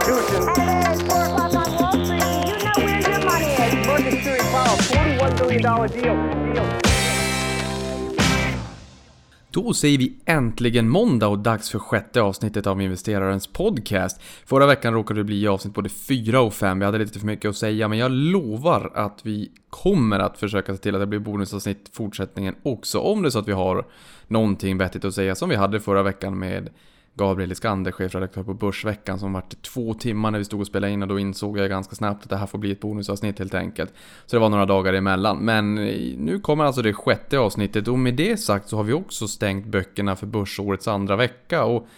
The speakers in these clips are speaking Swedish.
Constitution. At 4 o'clock on Wall Street, you know where your money is? $41 billion deal. deal. Då säger vi äntligen måndag och dags för sjätte avsnittet av investerarens podcast. Förra veckan råkade det bli avsnitt både 4 och 5, vi hade lite för mycket att säga, men jag lovar att vi kommer att försöka se till att det blir bonusavsnitt fortsättningen också, om det är så att vi har någonting vettigt att säga som vi hade förra veckan med Gabriel Iskander, chefredaktör på Börsveckan, som vart två timmar när vi stod och spelade in och då insåg jag ganska snabbt att det här får bli ett bonusavsnitt helt enkelt. Så det var några dagar emellan. Men eh, nu kommer alltså det sjätte avsnittet och med det sagt så har vi också stängt böckerna för börsårets andra vecka och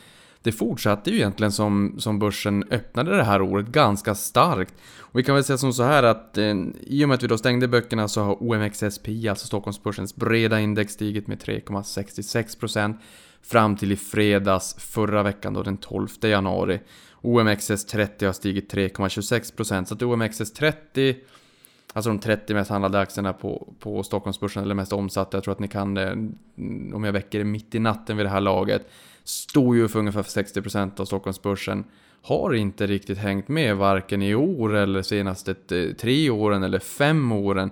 det fortsatte ju egentligen som, som börsen öppnade det här året ganska starkt. Och vi kan väl säga som så här att eh, i och med att vi då stängde böckerna så har OMXSPI, alltså Stockholmsbörsens breda index, stigit med 3,66% fram till i fredags förra veckan då den 12 januari. OMXS30 har stigit 3,26% så att OMXS30 Alltså de 30 mest handlade aktierna på, på Stockholmsbörsen, eller mest omsatta, jag tror att ni kan det mm, om jag väcker det mitt i natten vid det här laget. Står ju för ungefär 60% av Stockholmsbörsen. Har inte riktigt hängt med varken i år eller senaste tre åren eller fem åren.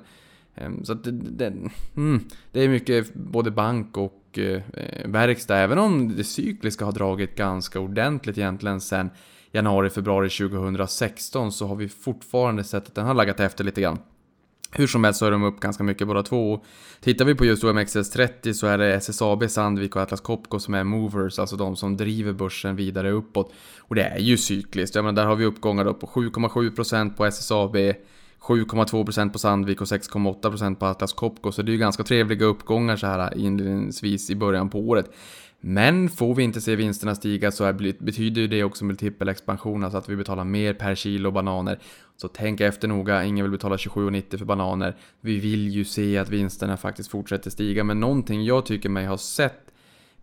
Ehm, så att det, det, mm, det är mycket både bank och eh, verkstad, även om det cykliska har dragit ganska ordentligt egentligen sen januari, februari 2016 så har vi fortfarande sett att den har laggat efter lite grann. Hur som helst så är de upp ganska mycket båda två. Tittar vi på just OMXS30 så är det SSAB, Sandvik och Atlas Copco som är movers, alltså de som driver börsen vidare uppåt. Och det är ju cykliskt, jag menar där har vi uppgångar då på 7,7% på SSAB, 7,2% på Sandvik och 6,8% på Atlas Copco. Så det är ju ganska trevliga uppgångar så här inledningsvis i början på året. Men får vi inte se vinsterna stiga så är, betyder ju det också multipelexpansion, alltså att vi betalar mer per kilo bananer. Så tänk efter noga, ingen vill betala 27,90 för bananer. Vi vill ju se att vinsterna faktiskt fortsätter stiga, men någonting jag tycker mig ha sett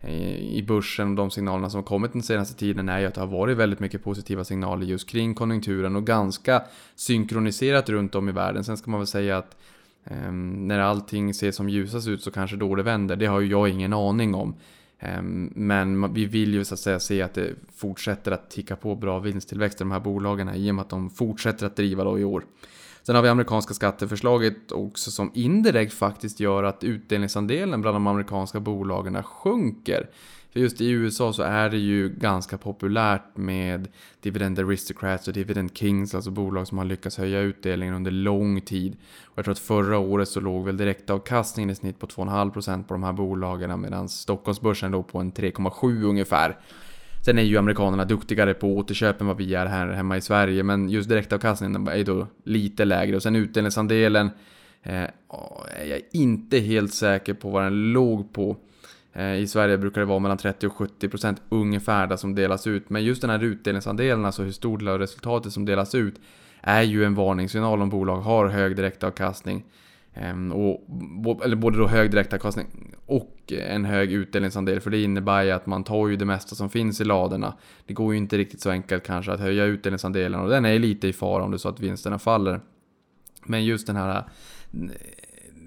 i börsen och de signalerna som har kommit den senaste tiden är ju att det har varit väldigt mycket positiva signaler just kring konjunkturen och ganska synkroniserat runt om i världen. Sen ska man väl säga att eh, när allting ser som ljusast ut så kanske då det vänder. Det har ju jag ingen aning om. Eh, men vi vill ju så att säga se att det fortsätter att ticka på bra vinsttillväxt i de här bolagen i och med att de fortsätter att driva då i år. Sen har vi amerikanska skatteförslaget också som indirekt faktiskt gör att utdelningsandelen bland de amerikanska bolagen sjunker. För just i USA så är det ju ganska populärt med Dividend Aristocrats och Dividend Kings, alltså bolag som har lyckats höja utdelningen under lång tid. Och jag tror att förra året så låg väl direktavkastningen i snitt på 2,5% på de här bolagen medan Stockholmsbörsen låg på en 3,7 ungefär. Sen är ju amerikanerna duktigare på återköp än vad vi är här hemma i Sverige, men just direktavkastningen är ju då lite lägre. Och sen utdelningsandelen eh, är jag inte helt säker på vad den låg på. Eh, I Sverige brukar det vara mellan 30 och 70 procent ungefär där som delas ut. Men just den här utdelningsandelen, alltså hur stor del av resultatet som delas ut, är ju en varningssignal om bolag har hög direktavkastning. Ehm, och, eller både då hög direktavkastning och en hög utdelningsandel. För det innebär ju att man tar ju det mesta som finns i ladorna. Det går ju inte riktigt så enkelt kanske att höja utdelningsandelen och den är lite i fara om det är så att vinsterna faller. Men just den här eh,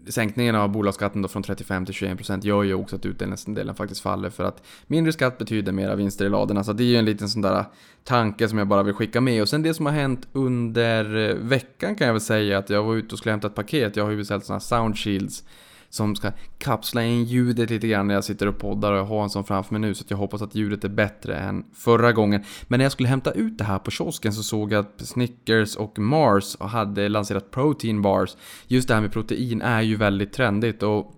sänkningen av bolagsskatten då från 35 till 21% gör ju också att utdelningsdelen faktiskt faller för att mindre skatt betyder mera vinster i ladorna. Så det är ju en liten sån där tanke som jag bara vill skicka med. Och sen det som har hänt under eh, veckan kan jag väl säga att jag var ute och skulle hämta ett paket. Jag har ju beställt såna här sound shields som ska kapsla in ljudet lite grann när jag sitter och poddar och jag har en sån framför mig nu så jag hoppas att ljudet är bättre än förra gången. Men när jag skulle hämta ut det här på kiosken så såg jag att Snickers och Mars hade lanserat protein bars. Just det här med protein är ju väldigt trendigt och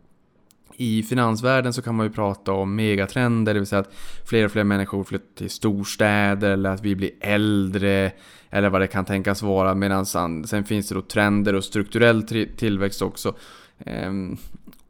i finansvärlden så kan man ju prata om megatrender, det vill säga att fler och fler människor flyttar till storstäder eller att vi blir äldre eller vad det kan tänkas vara. Medan sen finns det då trender och strukturell tillväxt också. Ehm,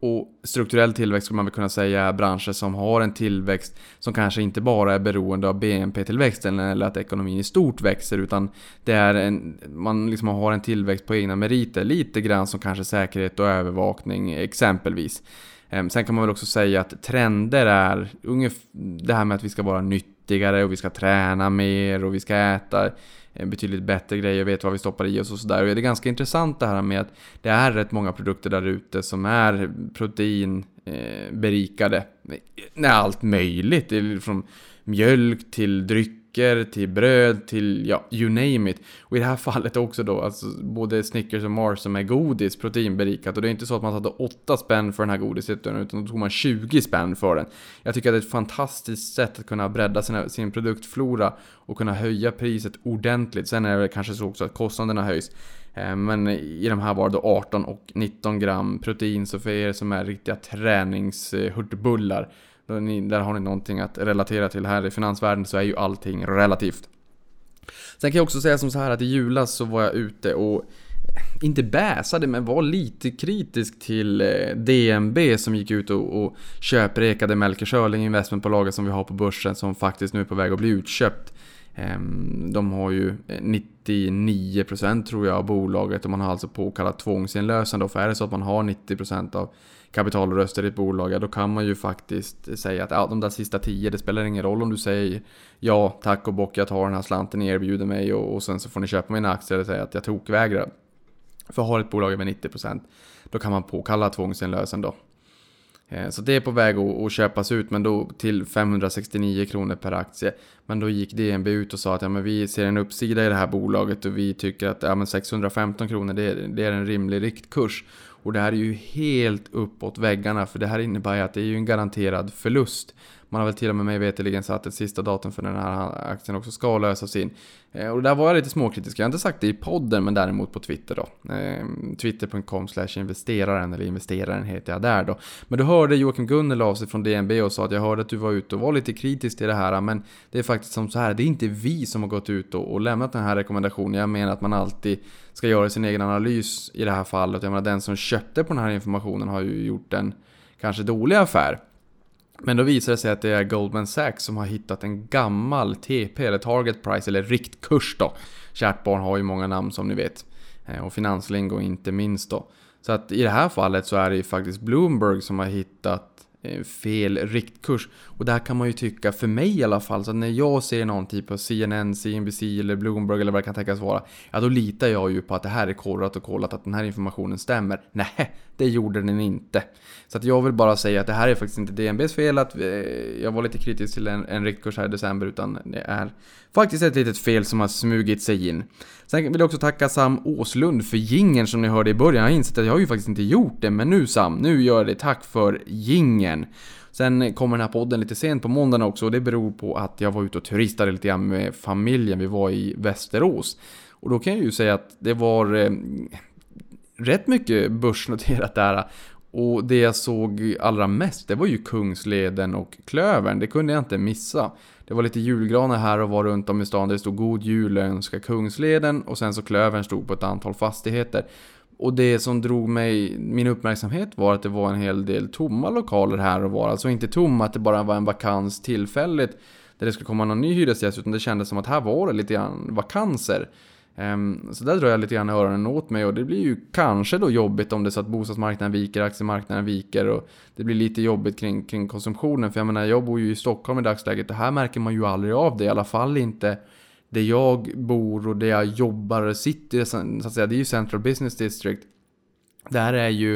och strukturell tillväxt skulle man väl kunna säga är branscher som har en tillväxt som kanske inte bara är beroende av BNP-tillväxten eller att ekonomin i stort växer utan det är en, man liksom har en tillväxt på egna meriter. Lite grann som kanske säkerhet och övervakning exempelvis. Ehm, sen kan man väl också säga att trender är ungefär det här med att vi ska vara nyttigare och vi ska träna mer och vi ska äta Eh, betydligt bättre grejer, vet vad vi stoppar i oss och sådär. Och det är ganska intressant det här med att det är rätt många produkter där ute som är proteinberikade. Eh, allt möjligt, från mjölk till dryck drycker, till bröd, till ja, you name it. Och i det här fallet också då, alltså både Snickers och Mars som är godis, proteinberikat. Och det är inte så att man satte 8 spänn för den här godiset, utan då tog man 20 spänn för den. Jag tycker att det är ett fantastiskt sätt att kunna bredda sina, sin produktflora och kunna höja priset ordentligt. Sen är det kanske så också att kostnaderna höjs. Eh, men i de här var det 18 och 19 gram protein, så för er som är riktiga träningshurtbullar eh, där har ni någonting att relatera till här i finansvärlden så är ju allting relativt. Sen kan jag också säga som så här att i julas så var jag ute och eh, inte bäsade men var lite kritisk till eh, DNB som gick ut och, och köprekade Melker Schörling investmentbolaget som vi har på börsen som faktiskt nu är på väg att bli utköpt. Ehm, de har ju eh, 99% tror jag av bolaget och man har alltså påkallat tvångsinlösen då. För är det så att man har 90% av kapitalröster i ett bolag, ja då kan man ju faktiskt säga att ja, de där sista tio, det spelar ingen roll om du säger ja, tack och bock, jag tar den här slanten ni erbjuder mig och, och sen så får ni köpa mina aktier eller säga att jag tokvägrar. För har ett bolag över 90% då kan man påkalla tvångsinlösen då. Eh, så det är på väg att köpas ut, men då till 569 kronor per aktie. Men då gick DNB ut och sa att ja, men vi ser en uppsida i det här bolaget och vi tycker att ja, men 615 kronor det är, det är en rimlig riktkurs. Och det här är ju helt uppåt väggarna för det här innebär ju att det är ju en garanterad förlust. Man har väl till och med mig veterligen satt ett sista datum för den här aktien också ska lösas in. Eh, och där var jag lite småkritisk. Jag har inte sagt det i podden men däremot på Twitter då. Eh, Twitter.com investeraren eller investeraren heter jag där då. Men du hörde Joakim Gunnel av sig från DNB och sa att jag hörde att du var ute och var lite kritisk till det här. Men det är faktiskt som så här, det är inte vi som har gått ut och, och lämnat den här rekommendationen. Jag menar att man alltid ska göra sin egen analys i det här fallet. Jag menar den som köpte på den här informationen har ju gjort en kanske dålig affär. Men då visar det sig att det är Goldman Sachs som har hittat en gammal TP, eller Target Price, eller riktkurs då. Kärt barn har ju många namn som ni vet. Eh, och finanslingo inte minst då. Så att i det här fallet så är det ju faktiskt Bloomberg som har hittat eh, fel riktkurs. Och det här kan man ju tycka, för mig i alla fall, så när jag ser någon typ av CNN, CNBC eller Bloomberg eller vad det kan tänkas vara, ja då litar jag ju på att det här är kollat och kollat, att den här informationen stämmer. Nej, det gjorde den inte. Så att jag vill bara säga att det här är faktiskt inte DNBs fel att eh, jag var lite kritisk till en, en riktkurs här i december, utan det är faktiskt ett litet fel som har smugit sig in. Sen vill jag också tacka Sam Åslund för gingen som ni hörde i början. Jag har insett att jag har ju faktiskt inte gjort det, men nu Sam, nu gör jag det. Tack för gingen. Sen kommer den här podden lite sent på måndagen också och det beror på att jag var ute och turistade lite grann med familjen. Vi var i Västerås. Och då kan jag ju säga att det var eh, rätt mycket börsnoterat där. Och det jag såg allra mest, det var ju Kungsleden och Klövern. Det kunde jag inte missa. Det var lite julgranar här och var runt om i stan. Det stod God Jul önska Kungsleden och sen så Klövern stod på ett antal fastigheter. Och det som drog mig, min uppmärksamhet var att det var en hel del tomma lokaler här och var. Alltså inte tomma, att det bara var en vakans tillfälligt där det skulle komma någon ny hyresgäst, utan det kändes som att här var det lite grann vakanser. Ehm, så där drar jag lite grann öronen åt mig och det blir ju kanske då jobbigt om det är så att bostadsmarknaden viker, aktiemarknaden viker och det blir lite jobbigt kring, kring konsumtionen. För jag menar, jag bor ju i Stockholm i dagsläget. och här märker man ju aldrig av det, i alla fall inte där jag bor och där jag jobbar, sitter så att säga. Det är ju Central Business District. Där är ju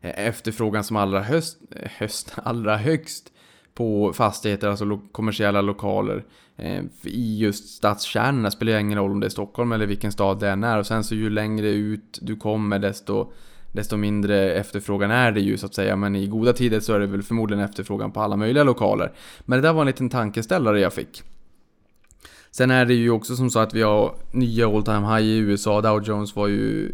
eh, efterfrågan som allra, höst, höst, allra högst på fastigheter, alltså lo kommersiella lokaler. Eh, I just stadskärnorna spelar det ingen roll om det är Stockholm eller vilken stad det än är. Och sen så ju längre ut du kommer desto, desto mindre efterfrågan är det ju så att säga. Men i goda tider så är det väl förmodligen efterfrågan på alla möjliga lokaler. Men det där var en liten tankeställare jag fick. Sen är det ju också som så att vi har nya all time high i USA. Dow Jones var ju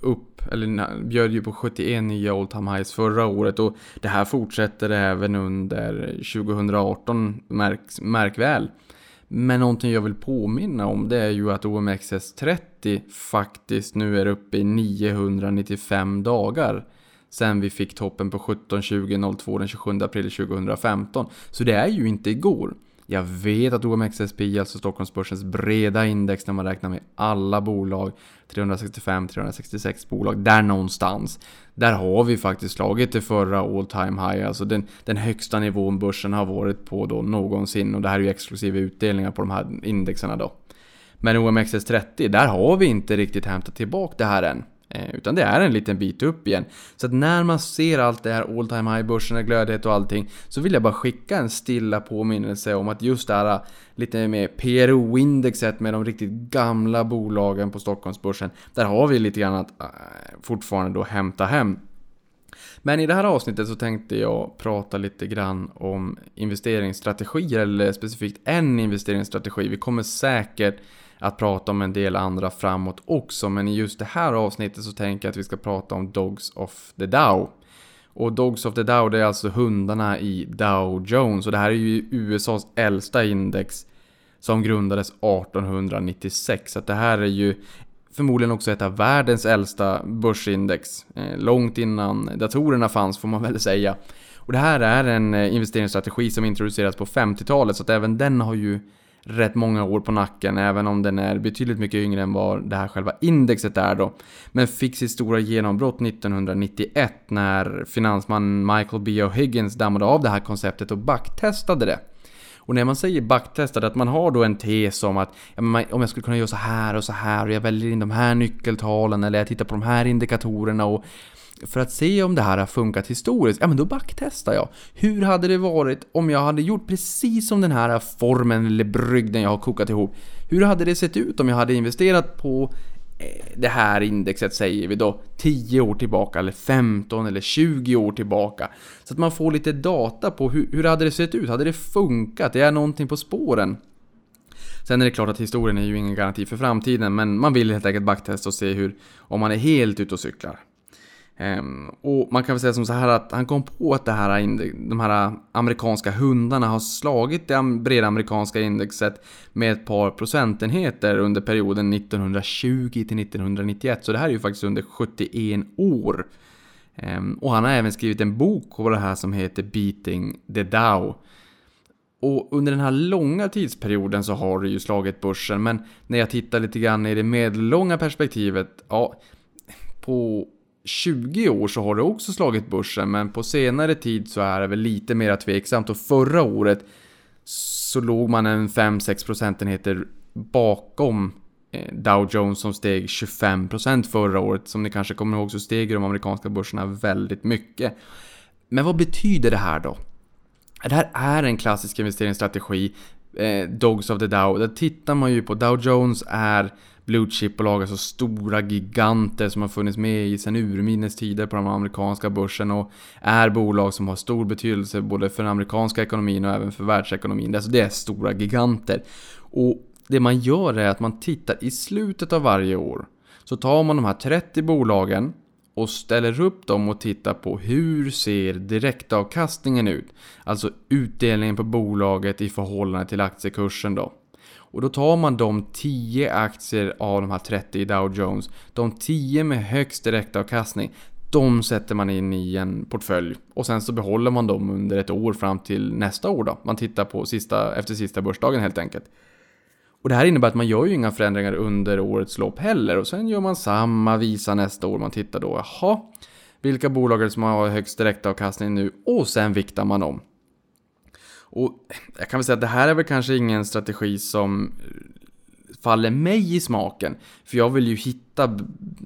upp, eller bjöd ju på 71 nya all time highs förra året och det här fortsätter även under 2018, märk, märk väl. Men någonting jag vill påminna om det är ju att OMXS30 faktiskt nu är uppe i 995 dagar sen vi fick toppen på 17.20.02 den 27 april 2015. Så det är ju inte igår. Jag vet att OMXSP, alltså Stockholmsbörsens breda index när man räknar med alla bolag, 365-366 bolag, där någonstans. Där har vi faktiskt slagit det förra all time high, alltså den, den högsta nivån börsen har varit på då någonsin och det här är ju exklusiva utdelningar på de här indexerna då. Men OMXS30, där har vi inte riktigt hämtat tillbaka det här än. Eh, utan det är en liten bit upp igen. Så att när man ser allt det här all time high, börsen glödhet och allting, så vill jag bara skicka en stilla påminnelse om att just det här äh, lite mer PRO-indexet med de riktigt gamla bolagen på Stockholmsbörsen, där har vi lite grann att äh, fortfarande då hämta hem. Men i det här avsnittet så tänkte jag prata lite grann om investeringsstrategier eller specifikt en investeringsstrategi. Vi kommer säkert att prata om en del andra framåt också, men i just det här avsnittet så tänker jag att vi ska prata om Dogs of the Dow. Och Dogs of the Dow det är alltså hundarna i Dow Jones och det här är ju USAs äldsta index som grundades 1896. Så att det här är ju förmodligen också ett av världens äldsta börsindex. Eh, långt innan datorerna fanns får man väl säga. Och det här är en eh, investeringsstrategi som introducerades på 50-talet så att även den har ju rätt många år på nacken, även om den är betydligt mycket yngre än vad det här själva indexet är då. Men fick sitt stora genombrott 1991 när finansmannen Michael B. O'Higgins dammade av det här konceptet och backtestade det. Och när man säger backtestade, att man har då en tes om att ja, om jag skulle kunna göra så här och så här och jag väljer in de här nyckeltalen eller jag tittar på de här indikatorerna och för att se om det här har funkat historiskt, ja men då backtestar jag. Hur hade det varit om jag hade gjort precis som den här formen eller brygden jag har kokat ihop? Hur hade det sett ut om jag hade investerat på eh, det här indexet säger vi då 10 år tillbaka eller 15 eller 20 år tillbaka. Så att man får lite data på hur, hur hade det sett ut? Hade det funkat? Det är någonting på spåren. Sen är det klart att historien är ju ingen garanti för framtiden men man vill helt enkelt backtesta och se hur, om man är helt ute och cyklar. Um, och man kan väl säga som så här att han kom på att det här, de här amerikanska hundarna har slagit det breda amerikanska indexet med ett par procentenheter under perioden 1920 till 1991. Så det här är ju faktiskt under 71 år. Um, och han har även skrivit en bok på det här som heter Beating the Dow. Och under den här långa tidsperioden så har det ju slagit börsen, men när jag tittar lite grann i det medellånga perspektivet, ja, på 20 år så har det också slagit börsen, men på senare tid så är det väl lite mer tveksamt och förra året så låg man en 5-6 procentenheter bakom eh, Dow Jones som steg 25% förra året. Som ni kanske kommer ihåg så steg de amerikanska börserna väldigt mycket. Men vad betyder det här då? Det här är en klassisk investeringsstrategi, eh, Dogs of the Dow. Där tittar man ju på Dow Jones är blue chip-bolag, alltså stora giganter som har funnits med i sedan urminnes tider på de amerikanska börsen och är bolag som har stor betydelse både för den amerikanska ekonomin och även för världsekonomin. Alltså det är stora giganter. Och det man gör är att man tittar i slutet av varje år. Så tar man de här 30 bolagen och ställer upp dem och tittar på hur ser direktavkastningen ut? Alltså utdelningen på bolaget i förhållande till aktiekursen då. Och då tar man de 10 aktier av de här 30 i Dow Jones, de 10 med högst direktavkastning, de sätter man in i en portfölj och sen så behåller man dem under ett år fram till nästa år då. Man tittar på sista, efter sista börsdagen helt enkelt. Och det här innebär att man gör ju inga förändringar under årets lopp heller och sen gör man samma visa nästa år. Man tittar då, jaha, vilka bolag är det som har högst direktavkastning nu? Och sen viktar man om. Och jag kan väl säga att det här är väl kanske ingen strategi som faller mig i smaken. För jag vill ju hitta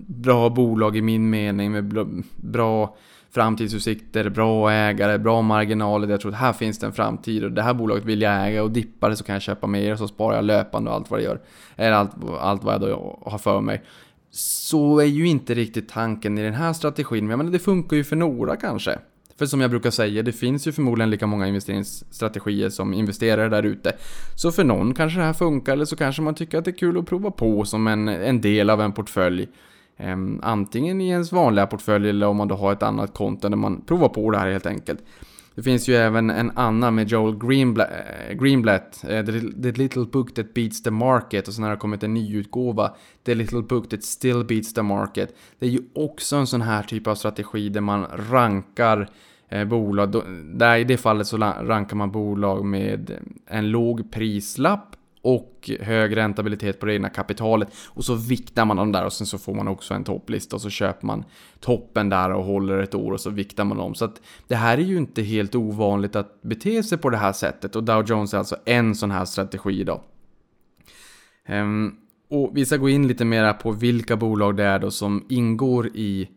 bra bolag i min mening med bra framtidsutsikter, bra ägare, bra marginaler. Jag tror att här finns det en framtid och det här bolaget vill jag äga och dippar det så kan jag köpa mer och så sparar jag löpande och allt vad det gör. Eller allt, allt vad jag då har för mig. Så är ju inte riktigt tanken i den här strategin, men jag menar, det funkar ju för några kanske. För som jag brukar säga, det finns ju förmodligen lika många investeringsstrategier som investerare där ute. Så för någon kanske det här funkar, eller så kanske man tycker att det är kul att prova på som en, en del av en portfölj. Um, antingen i ens vanliga portfölj eller om man då har ett annat konto där man provar på det här helt enkelt. Det finns ju även en annan med Joel eh, Greenblatt, Greenblatt the, the, Little Book That Beats the Market och sen har det kommit en ny utgåva, The Little Book That Still Beats the Market. Det är ju också en sån här typ av strategi där man rankar Eh, bolag. där I det fallet så rankar man bolag med en låg prislapp och hög räntabilitet på det egna kapitalet. Och så viktar man dem där och sen så får man också en topplista och så köper man toppen där och håller ett år och så viktar man dem. Så att det här är ju inte helt ovanligt att bete sig på det här sättet och Dow Jones är alltså en sån här strategi då. Um, och vi ska gå in lite mera på vilka bolag det är då som ingår i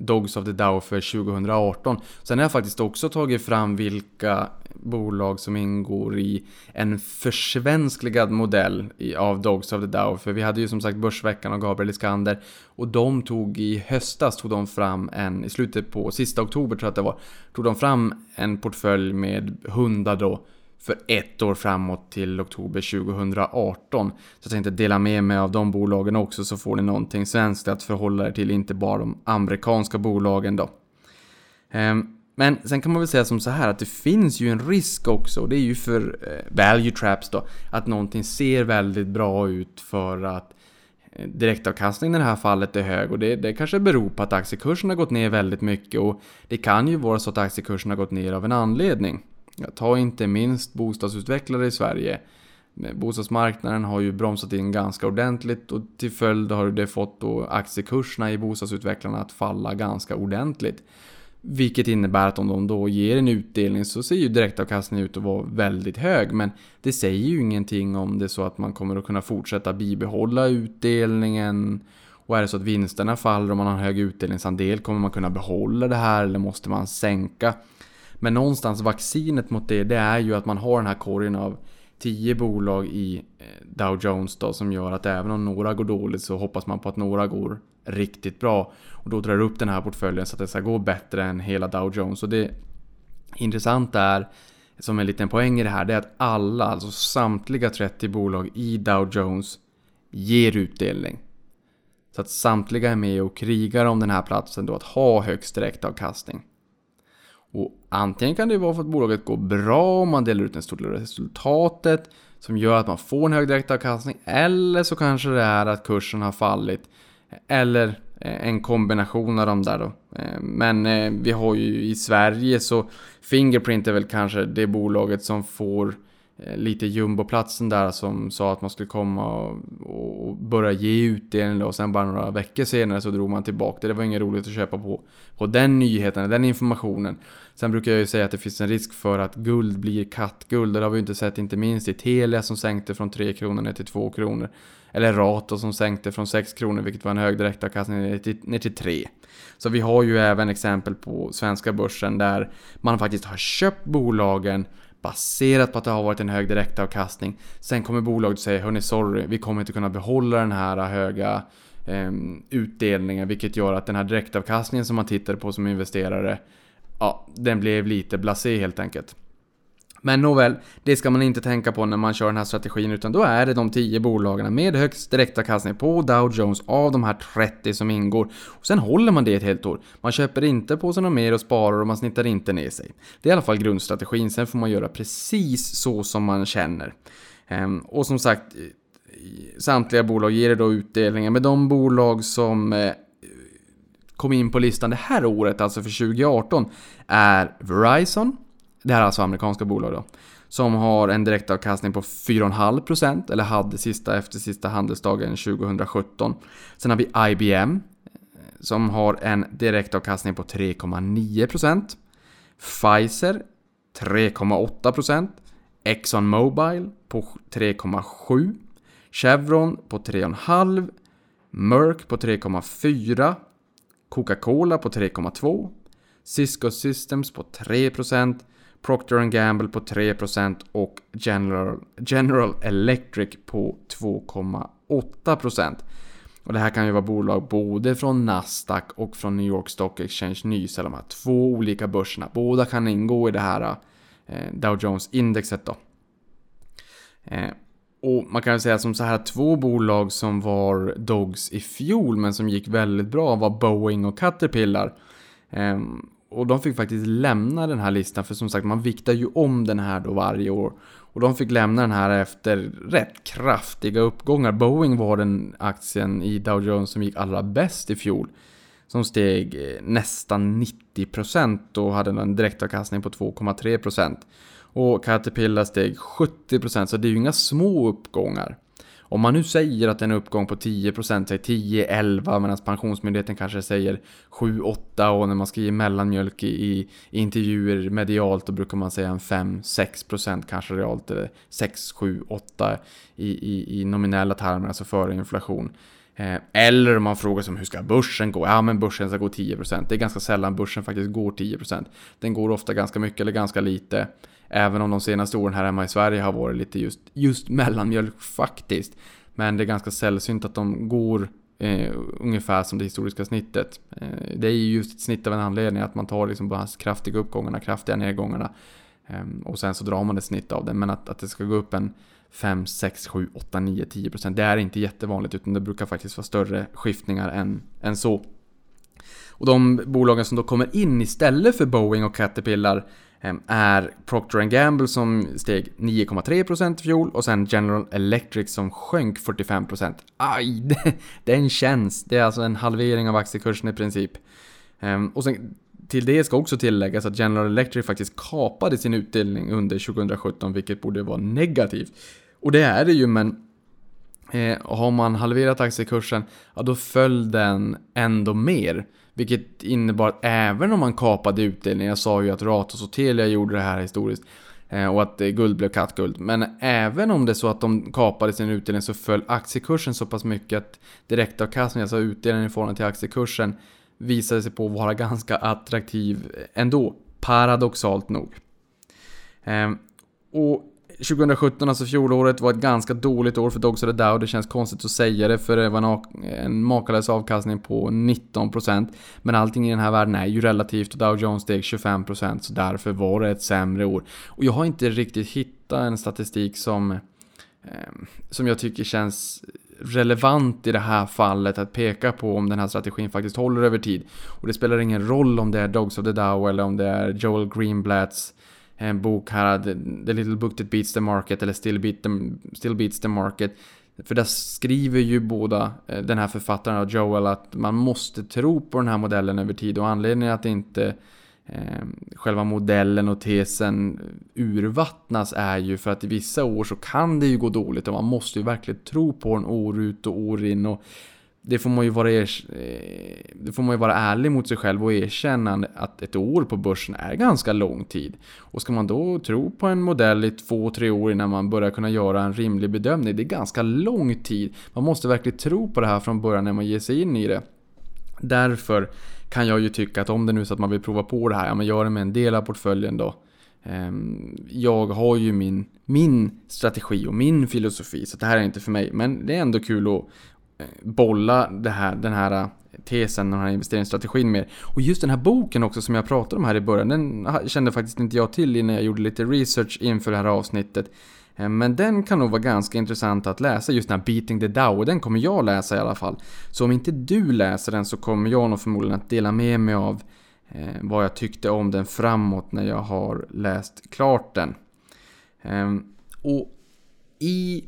Dogs of the Dow för 2018. Sen har jag faktiskt också tagit fram vilka bolag som ingår i en försvenskligad modell av Dogs of the Dow. För vi hade ju som sagt Börsveckan och Gabriel Iskander. Och de tog i höstas, tog de fram en, i slutet på sista oktober tror jag att det var, tog de fram en portfölj med hundar då för ett år framåt till oktober 2018. Så jag tänkte dela med mig av de bolagen också så får ni någonting svenskt att förhålla er till, inte bara de amerikanska bolagen då. Ehm, men sen kan man väl säga som så här att det finns ju en risk också och det är ju för eh, value traps då. Att någonting ser väldigt bra ut för att eh, direktavkastningen i det här fallet är hög och det, det kanske beror på att aktiekursen har gått ner väldigt mycket och det kan ju vara så att aktiekursen har gått ner av en anledning. Ta inte minst bostadsutvecklare i Sverige. Bostadsmarknaden har ju bromsat in ganska ordentligt och till följd har det fått då aktiekurserna i bostadsutvecklarna att falla ganska ordentligt. Vilket innebär att om de då ger en utdelning så ser ju direktavkastningen ut att vara väldigt hög. Men det säger ju ingenting om det är så att man kommer att kunna fortsätta bibehålla utdelningen. Och är det så att vinsterna faller och man har en hög utdelningsandel, kommer man kunna behålla det här eller måste man sänka? Men någonstans vaccinet mot det, det är ju att man har den här korgen av 10 bolag i eh, Dow Jones då som gör att även om några går dåligt så hoppas man på att några går riktigt bra. Och då drar upp den här portföljen så att det ska gå bättre än hela Dow Jones. Och det intressanta är, som en liten poäng i det här, det är att alla, alltså samtliga 30 bolag i Dow Jones ger utdelning. Så att samtliga är med och krigar om den här platsen då att ha högst direktavkastning. Och antingen kan det vara för att bolaget går bra, man delar ut en stor del av resultatet som gör att man får en hög direktavkastning. Eller så kanske det är att kursen har fallit. Eller eh, en kombination av de där då. Eh, men eh, vi har ju i Sverige så Fingerprint är väl kanske det bolaget som får Eh, lite jumboplatsen där som sa att man skulle komma och, börja ge utdelning och sen bara några veckor senare så drog man tillbaka det. Det var inget roligt att köpa på, på den nyheten, den informationen. Sen brukar jag ju säga att det finns en risk för att guld blir kattguld. Det har vi ju inte sett inte minst i Telia som sänkte från 3 kronor ner till 2 kronor. Eller Rato som sänkte från 6 kronor vilket var en hög direktavkastning ner till, ner till 3. Så vi har ju även exempel på svenska börsen där man faktiskt har köpt bolagen baserat på att det har varit en hög direktavkastning. Sen kommer bolaget säga hörni sorry, vi kommer inte kunna behålla den här höga eh, utdelningen vilket gör att den här direktavkastningen som man tittar på som investerare ja, den blev lite blasé helt enkelt. Men nåväl, det ska man inte tänka på när man kör den här strategin utan då är det de 10 bolagen med högst direktavkastning på Dow Jones av de här 30 som ingår. Och sen håller man det ett helt år. Man köper inte på sig något mer och sparar och man snittar inte ner sig. Det är i alla fall grundstrategin, sen får man göra precis så som man känner. Ehm, och som sagt, samtliga bolag ger då utdelningar, men de bolag som eh, kom in på listan det här året, alltså för 2018, är Verizon, det här är alltså amerikanska bolag då. Som har en direktavkastning på 4,5% eller hade sista efter sista handelsdagen 2017. Sen har vi IBM som har en direktavkastning på 3,9%. Pfizer 3,8%. Exxon Mobil på 3,7%. Chevron på 3,5%. Merck på 3,4%. Coca-Cola på 3,2%. Cisco Systems på 3%. Procter Gamble på 3% och General, General Electric på 2,8%. Och det här kan ju vara bolag både från Nasdaq och från New York Stock Exchange Nys, de här två olika börserna. Båda kan ingå i det här eh, Dow Jones-indexet då. Eh, och man kan ju säga som så här, två bolag som var Dogs i fjol men som gick väldigt bra var Boeing och Caterpillar. Ehm, och de fick faktiskt lämna den här listan för som sagt man viktar ju om den här då varje år. Och de fick lämna den här efter rätt kraftiga uppgångar. Boeing var den aktien i Dow Jones som gick allra bäst i fjol. Som steg eh, nästan 90% och hade en direktavkastning på 2,3%. Och Caterpillar steg 70% så det är ju inga små uppgångar. Om man nu säger att en uppgång på 10%, säg 10-11 medan Pensionsmyndigheten kanske säger 7-8 och när man ska ge mellanmjölk i, i, intervjuer medialt då brukar man säga en 5-6% kanske realt eller 6-7-8 i, i, i nominella termer, alltså före inflation. Eh, eller om man frågar sig hur ska börsen gå? Ja, men börsen ska gå 10%. Det är ganska sällan börsen faktiskt går 10%. Den går ofta ganska mycket eller ganska lite. Även om de senaste åren här hemma i Sverige har varit lite just, just mellanmjölk faktiskt. Men det är ganska sällsynt att de går eh, ungefär som det historiska snittet. Eh, det är ju just ett snitt av en anledning att man tar liksom bara kraftiga uppgångarna, kraftiga nedgångarna. Eh, och sen så drar man ett snitt av det. Men att, att det ska gå upp en 5, 6, 7, 8, 9, 10 procent. Det är inte jättevanligt utan det brukar faktiskt vara större skiftningar än, än så. Och de bolagen som då kommer in istället för Boeing och Caterpillar Ehm, är Procter Gamble som steg 9,3% i fjol och sen General Electric som sjönk 45%. Aj, den känns! Det är alltså en halvering av aktiekursen i princip. Ehm, och sen till det ska också tilläggas att General Electric faktiskt kapade sin utdelning under 2017, vilket borde vara negativt. Och det är det ju, men eh, har man halverat aktiekursen, ja då föll den ändå mer. Vilket innebar att även om man kapade utdelningen, jag sa ju att Ratos och Telia gjorde det här historiskt, eh, och att eh, guld blev kattguld. Men även om det är så att de kapade sin utdelning så föll aktiekursen så pass mycket att direktavkastningen, alltså utdelningen i förhållande till aktiekursen, visade sig på att vara ganska attraktiv ändå. Paradoxalt nog. Ehm, och 2017, alltså fjolåret, var ett ganska dåligt år för Dogs of the Dow. Det känns konstigt att säga det för det var en makalös avkastning på 19%. Men allting i den här världen är ju relativt och Dow Jones steg 25% så därför var det ett sämre år. Och jag har inte riktigt hittat en statistik som, eh, som jag tycker känns relevant i det här fallet att peka på om den här strategin faktiskt håller över tid. Och det spelar ingen roll om det är Dogs of the Dow eller om det är Joel Greenblatts en bok här, eh, The Little Book That Beats the Market eller Still, Beat the, Still Beats the Market. För där skriver ju båda eh, den här författaren och Joel att man måste tro på den här modellen över tid och anledningen att inte eh, själva modellen och tesen urvattnas är ju för att i vissa år så kan det ju gå dåligt och man måste ju verkligen tro på den år ut och år in och det får man ju vara, er, eh, det får man ju vara ärlig mot sig själv och erkänna att ett år på börsen är ganska lång tid. Och ska man då tro på en modell i två, tre år innan man börjar kunna göra en rimlig bedömning, det är ganska lång tid. Man måste verkligen tro på det här från början när man ger sig in i det. Därför kan jag ju tycka att om det nu är så att man vill prova på det här, ja men gör det med en del av portföljen då. Ehm, jag har ju min, min strategi och min filosofi, så det här är inte för mig. Men det är ändå kul att, Eh, bolla det här, den här eh, tesen och den här investeringsstrategin med. Och just den här boken också som jag pratade om här i början, den kände faktiskt inte jag till innan jag gjorde lite research inför det här avsnittet. Eh, men den kan nog vara ganska intressant att läsa, just den här Beating the Dow, och den kommer jag läsa i alla fall. Så om inte du läser den så kommer jag nog förmodligen att dela med mig av vad jag tyckte om den framåt när jag har läst klart den. Ehm, och i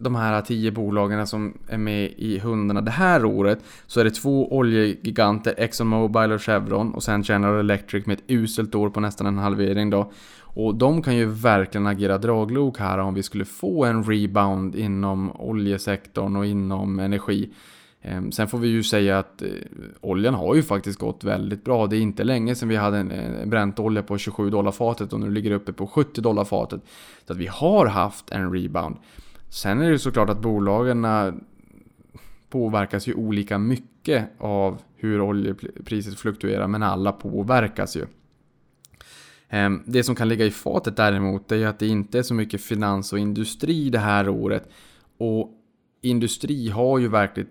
de här tio bolagen som är med i hundarna det här året så är det två oljegiganter, ExxonMobil och Chevron och sen General Electric med ett uselt år på nästan en halvering då. Och de kan ju verkligen agera draglok här om vi skulle få en rebound inom oljesektorn och inom energi. Ehm, sen får vi ju säga att eh, oljan har ju faktiskt gått väldigt bra. Det är inte länge sedan vi hade en eh, bränt olja på 27 dollar fatet och nu ligger det uppe på 70 dollar fatet. Så att vi har haft en rebound. Sen är det ju såklart att bolagen påverkas ju olika mycket av hur oljepriset fluktuerar, men alla påverkas ju. Ehm, det som kan ligga i fatet däremot är ju att det inte är så mycket finans och industri det här året. Och industri har ju verkligen,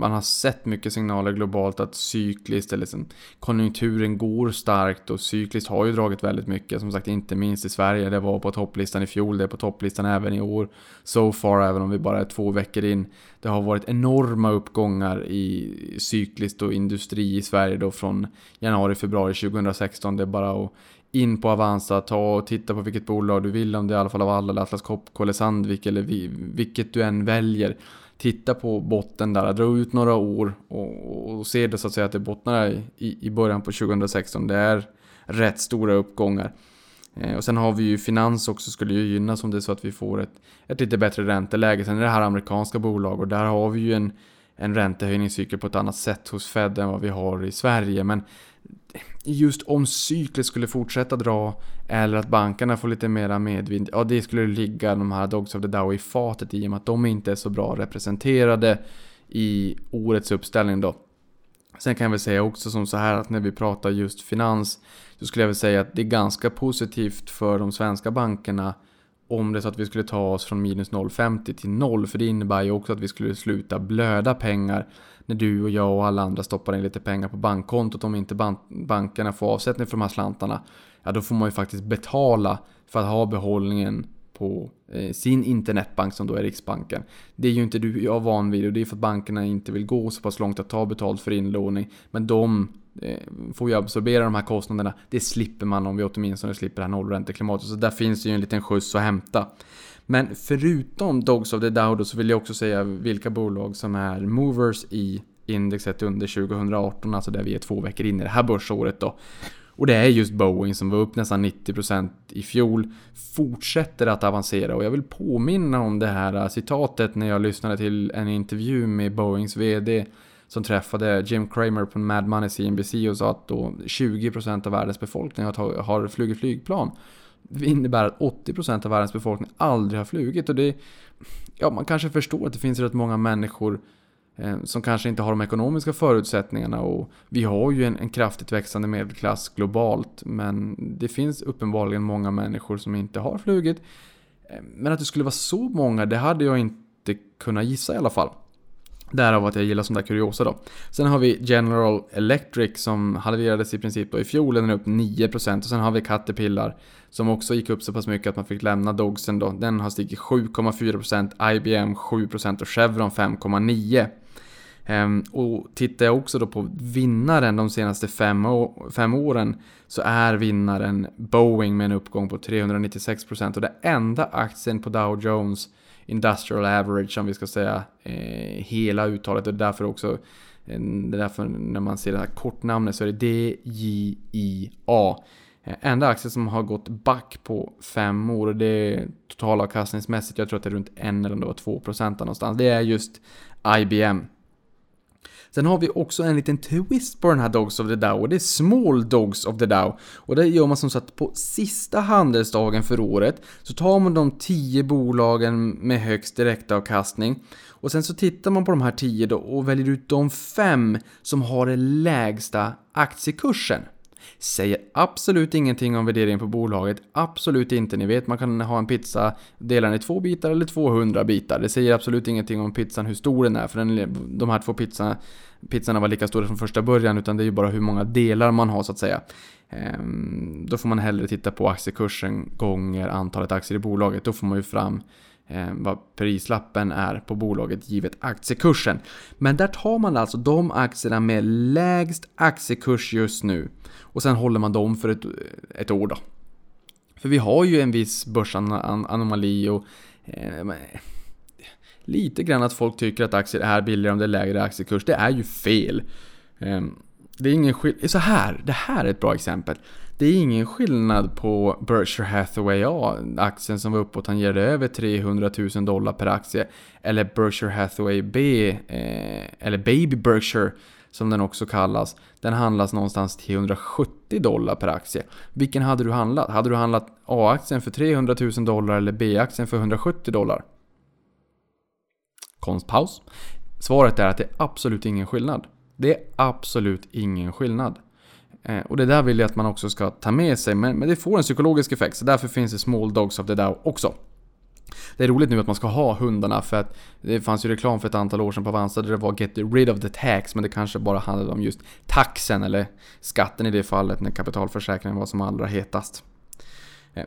man har sett mycket signaler globalt att cykliskt, eller liksom, konjunkturen går starkt och cykliskt har ju dragit väldigt mycket. Som sagt, inte minst i Sverige. Det var på topplistan i fjol, det är på topplistan även i år. So far, även om vi bara är två veckor in. Det har varit enorma uppgångar i cykliskt och industri i Sverige då från januari, februari 2016. Det är bara att in på Avanza, ta och titta på vilket bolag du vill, om det är i alla fall av alla, eller Atlas Copco eller Sandvik eller vilket du än väljer. Titta på botten där, dra ut några år och, och se det så att säga att det bottnar i, i början på 2016. Det är rätt stora uppgångar. Eh, och sen har vi ju finans också, skulle ju gynnas om det är så att vi får ett, ett lite bättre ränteläge. Sen är det här amerikanska bolag och där har vi ju en, en räntehöjningscykel på ett annat sätt hos Fed än vad vi har i Sverige. Men just om cyklet skulle fortsätta dra eller att bankerna får lite mera medvind, ja det skulle ligga de här Dogs of the Dow i fatet i och med att de inte är så bra representerade i årets uppställning då. Sen kan jag väl säga också som så här att när vi pratar just finans så skulle jag väl säga att det är ganska positivt för de svenska bankerna om det är så att vi skulle ta oss från minus 0,50 till 0 för det innebär ju också att vi skulle sluta blöda pengar när du och jag och alla andra stoppar in lite pengar på bankkontot om inte bankerna får avsättning för de här slantarna ja då får man ju faktiskt betala för att ha behållningen på eh, sin internetbank som då är Riksbanken. Det är ju inte du och jag van vid och det är för att bankerna inte vill gå så pass långt att ta betalt för inlåning. Men de eh, får ju absorbera de här kostnaderna. Det slipper man om vi åtminstone slipper det här nollränteklimatet. Så där finns det ju en liten skjuts att hämta. Men förutom Dogs of the Dow så vill jag också säga vilka bolag som är movers i indexet under 2018, alltså där vi är två veckor in i det här börsåret då. Och det är just Boeing som var upp nästan 90% i fjol, fortsätter att avancera och jag vill påminna om det här äh, citatet när jag lyssnade till en intervju med Boeings VD som träffade Jim Cramer på Mad Money CNBC och sa att då 20% av världens befolkning har, har flugit flygplan. Det innebär att 80% av världens befolkning aldrig har flugit och det... Ja, man kanske förstår att det finns rätt många människor eh, som kanske inte har de ekonomiska förutsättningarna och vi har ju en, en, kraftigt växande medelklass globalt men det finns uppenbarligen många människor som inte har flugit. Eh, men att det skulle vara så många, det hade jag inte kunnat gissa i alla fall. Därav att jag gillar sånt där kuriosa då. Sen har vi General Electric som halverades i princip då i fjol, den är upp 9% och sen har vi Caterpillar som också gick upp så pass mycket att man fick lämna Dogsen då. Den har stigit 7,4%, IBM 7% och Chevron 5,9%. Ehm, och tittar jag också då på vinnaren de senaste fem, fem åren så är vinnaren Boeing med en uppgång på 396% och det enda aktien på Dow Jones Industrial Average om vi ska säga eh, hela uttalet och därför också eh, det är därför när man ser det här kortnamnet så är det DJIA. Eh, enda aktien som har gått back på fem år och det är totalavkastningsmässigt, jag tror att det är runt 1 eller om det var 2% någonstans. Det är just IBM. Sen har vi också en liten twist på den här Dogs of the Dow och det är Small Dogs of the Dow. Och det gör man som sagt på sista handelsdagen för året så tar man de 10 bolagen med högst direktavkastning och sen så tittar man på de här 10 då och väljer ut de 5 som har den lägsta aktiekursen. Säger absolut ingenting om värderingen på bolaget. Absolut inte. Ni vet, man kan ha en pizza, dela den i två bitar eller 200 bitar. Det säger absolut ingenting om pizzan, hur stor den är. För den, de här två pizzorna, pizzorna var lika stora från första början. Utan det är ju bara hur många delar man har så att säga. Ehm, då får man hellre titta på aktiekursen gånger antalet aktier i bolaget. Då får man ju fram Eh, vad prislappen är på bolaget givet aktiekursen. Men där tar man alltså de aktierna med lägst aktiekurs just nu och sen håller man dem för ett, ett år då. För vi har ju en viss börsanomali och eh, lite grann att folk tycker att aktier är billigare om det är lägre aktiekurs. Det är ju fel. Eh, det är ingen skillnad. Så här, det här är ett bra exempel. Det är ingen skillnad på Berkshire Hathaway A, aktien som var uppe och tangerade över 300 000 dollar per aktie. Eller Berkshire Hathaway B, eh, eller Baby Berkshire som den också kallas. Den handlas någonstans till 170 dollar per aktie. Vilken hade du handlat? Hade du handlat A-aktien för 300 000 dollar eller B-aktien för 170 dollar? Konstpaus. Svaret är att det är absolut ingen skillnad. Det är absolut ingen skillnad. Eh, och det där vill jag att man också ska ta med sig, men, men det får en psykologisk effekt. Så därför finns det Small Dogs av det där också. Det är roligt nu att man ska ha hundarna för att det fanns ju reklam för ett antal år sedan på Avanza där det var Get rid of the tax men det kanske bara handlade om just taxen eller skatten i det fallet när kapitalförsäkringen var som allra hetast. Eh,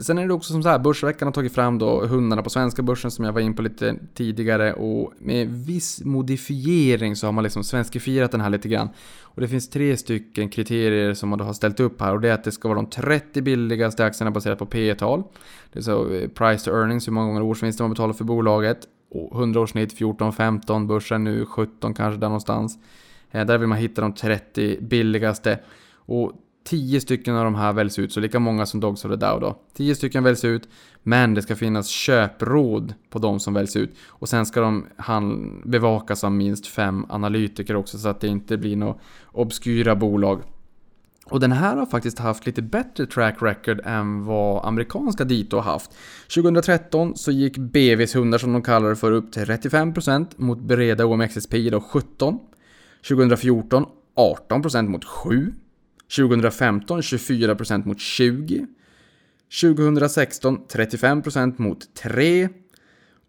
sen är det också som så här, Börsveckan har tagit fram då hundarna på svenska börsen som jag var in på lite tidigare och med viss modifiering så har man liksom svenskifierat den här lite grann. Och det finns tre stycken kriterier som man då har ställt upp här och det är att det ska vara de 30 billigaste aktierna baserat på P tal Det är så eh, price to earnings, hur många gånger årsvinsten man betalar för bolaget. 100 årssnitt 14-15, börsen nu 17 kanske där någonstans. Eh, där vill man hitta de 30 billigaste. Och 10 stycken av de här väljs ut, så lika många som Dogs of the Dow då. 10 stycken väljs ut, men det ska finnas köpråd på de som väljs ut. Och sen ska de bevakas av minst fem analytiker också, så att det inte blir några obskyra bolag. Och den här har faktiskt haft lite bättre track record än vad amerikanska Dito har haft. 2013 så gick BVs hundar som de kallar det för upp till 35% mot breda OMXSP då 17. 2014 18% mot 7. 2015 24% mot 20. 2016 35% mot 3.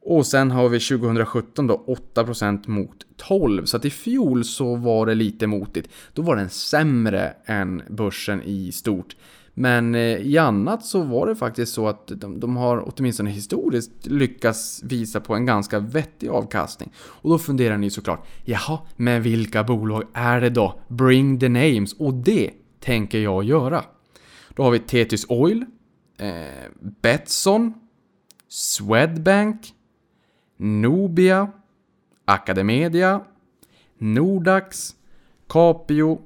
Och sen har vi 2017 då 8% mot 12. Så att i fjol så var det lite motigt. Då var den sämre än börsen i stort. Men eh, i annat så var det faktiskt så att de, de har åtminstone historiskt lyckats visa på en ganska vettig avkastning. Och då funderar ni såklart, jaha, men vilka bolag är det då? Bring the names. Och det tänker jag göra. Då har vi Tetis Oil, eh, Betsson, Swedbank, Nobia, Academedia, Nordax, Capio,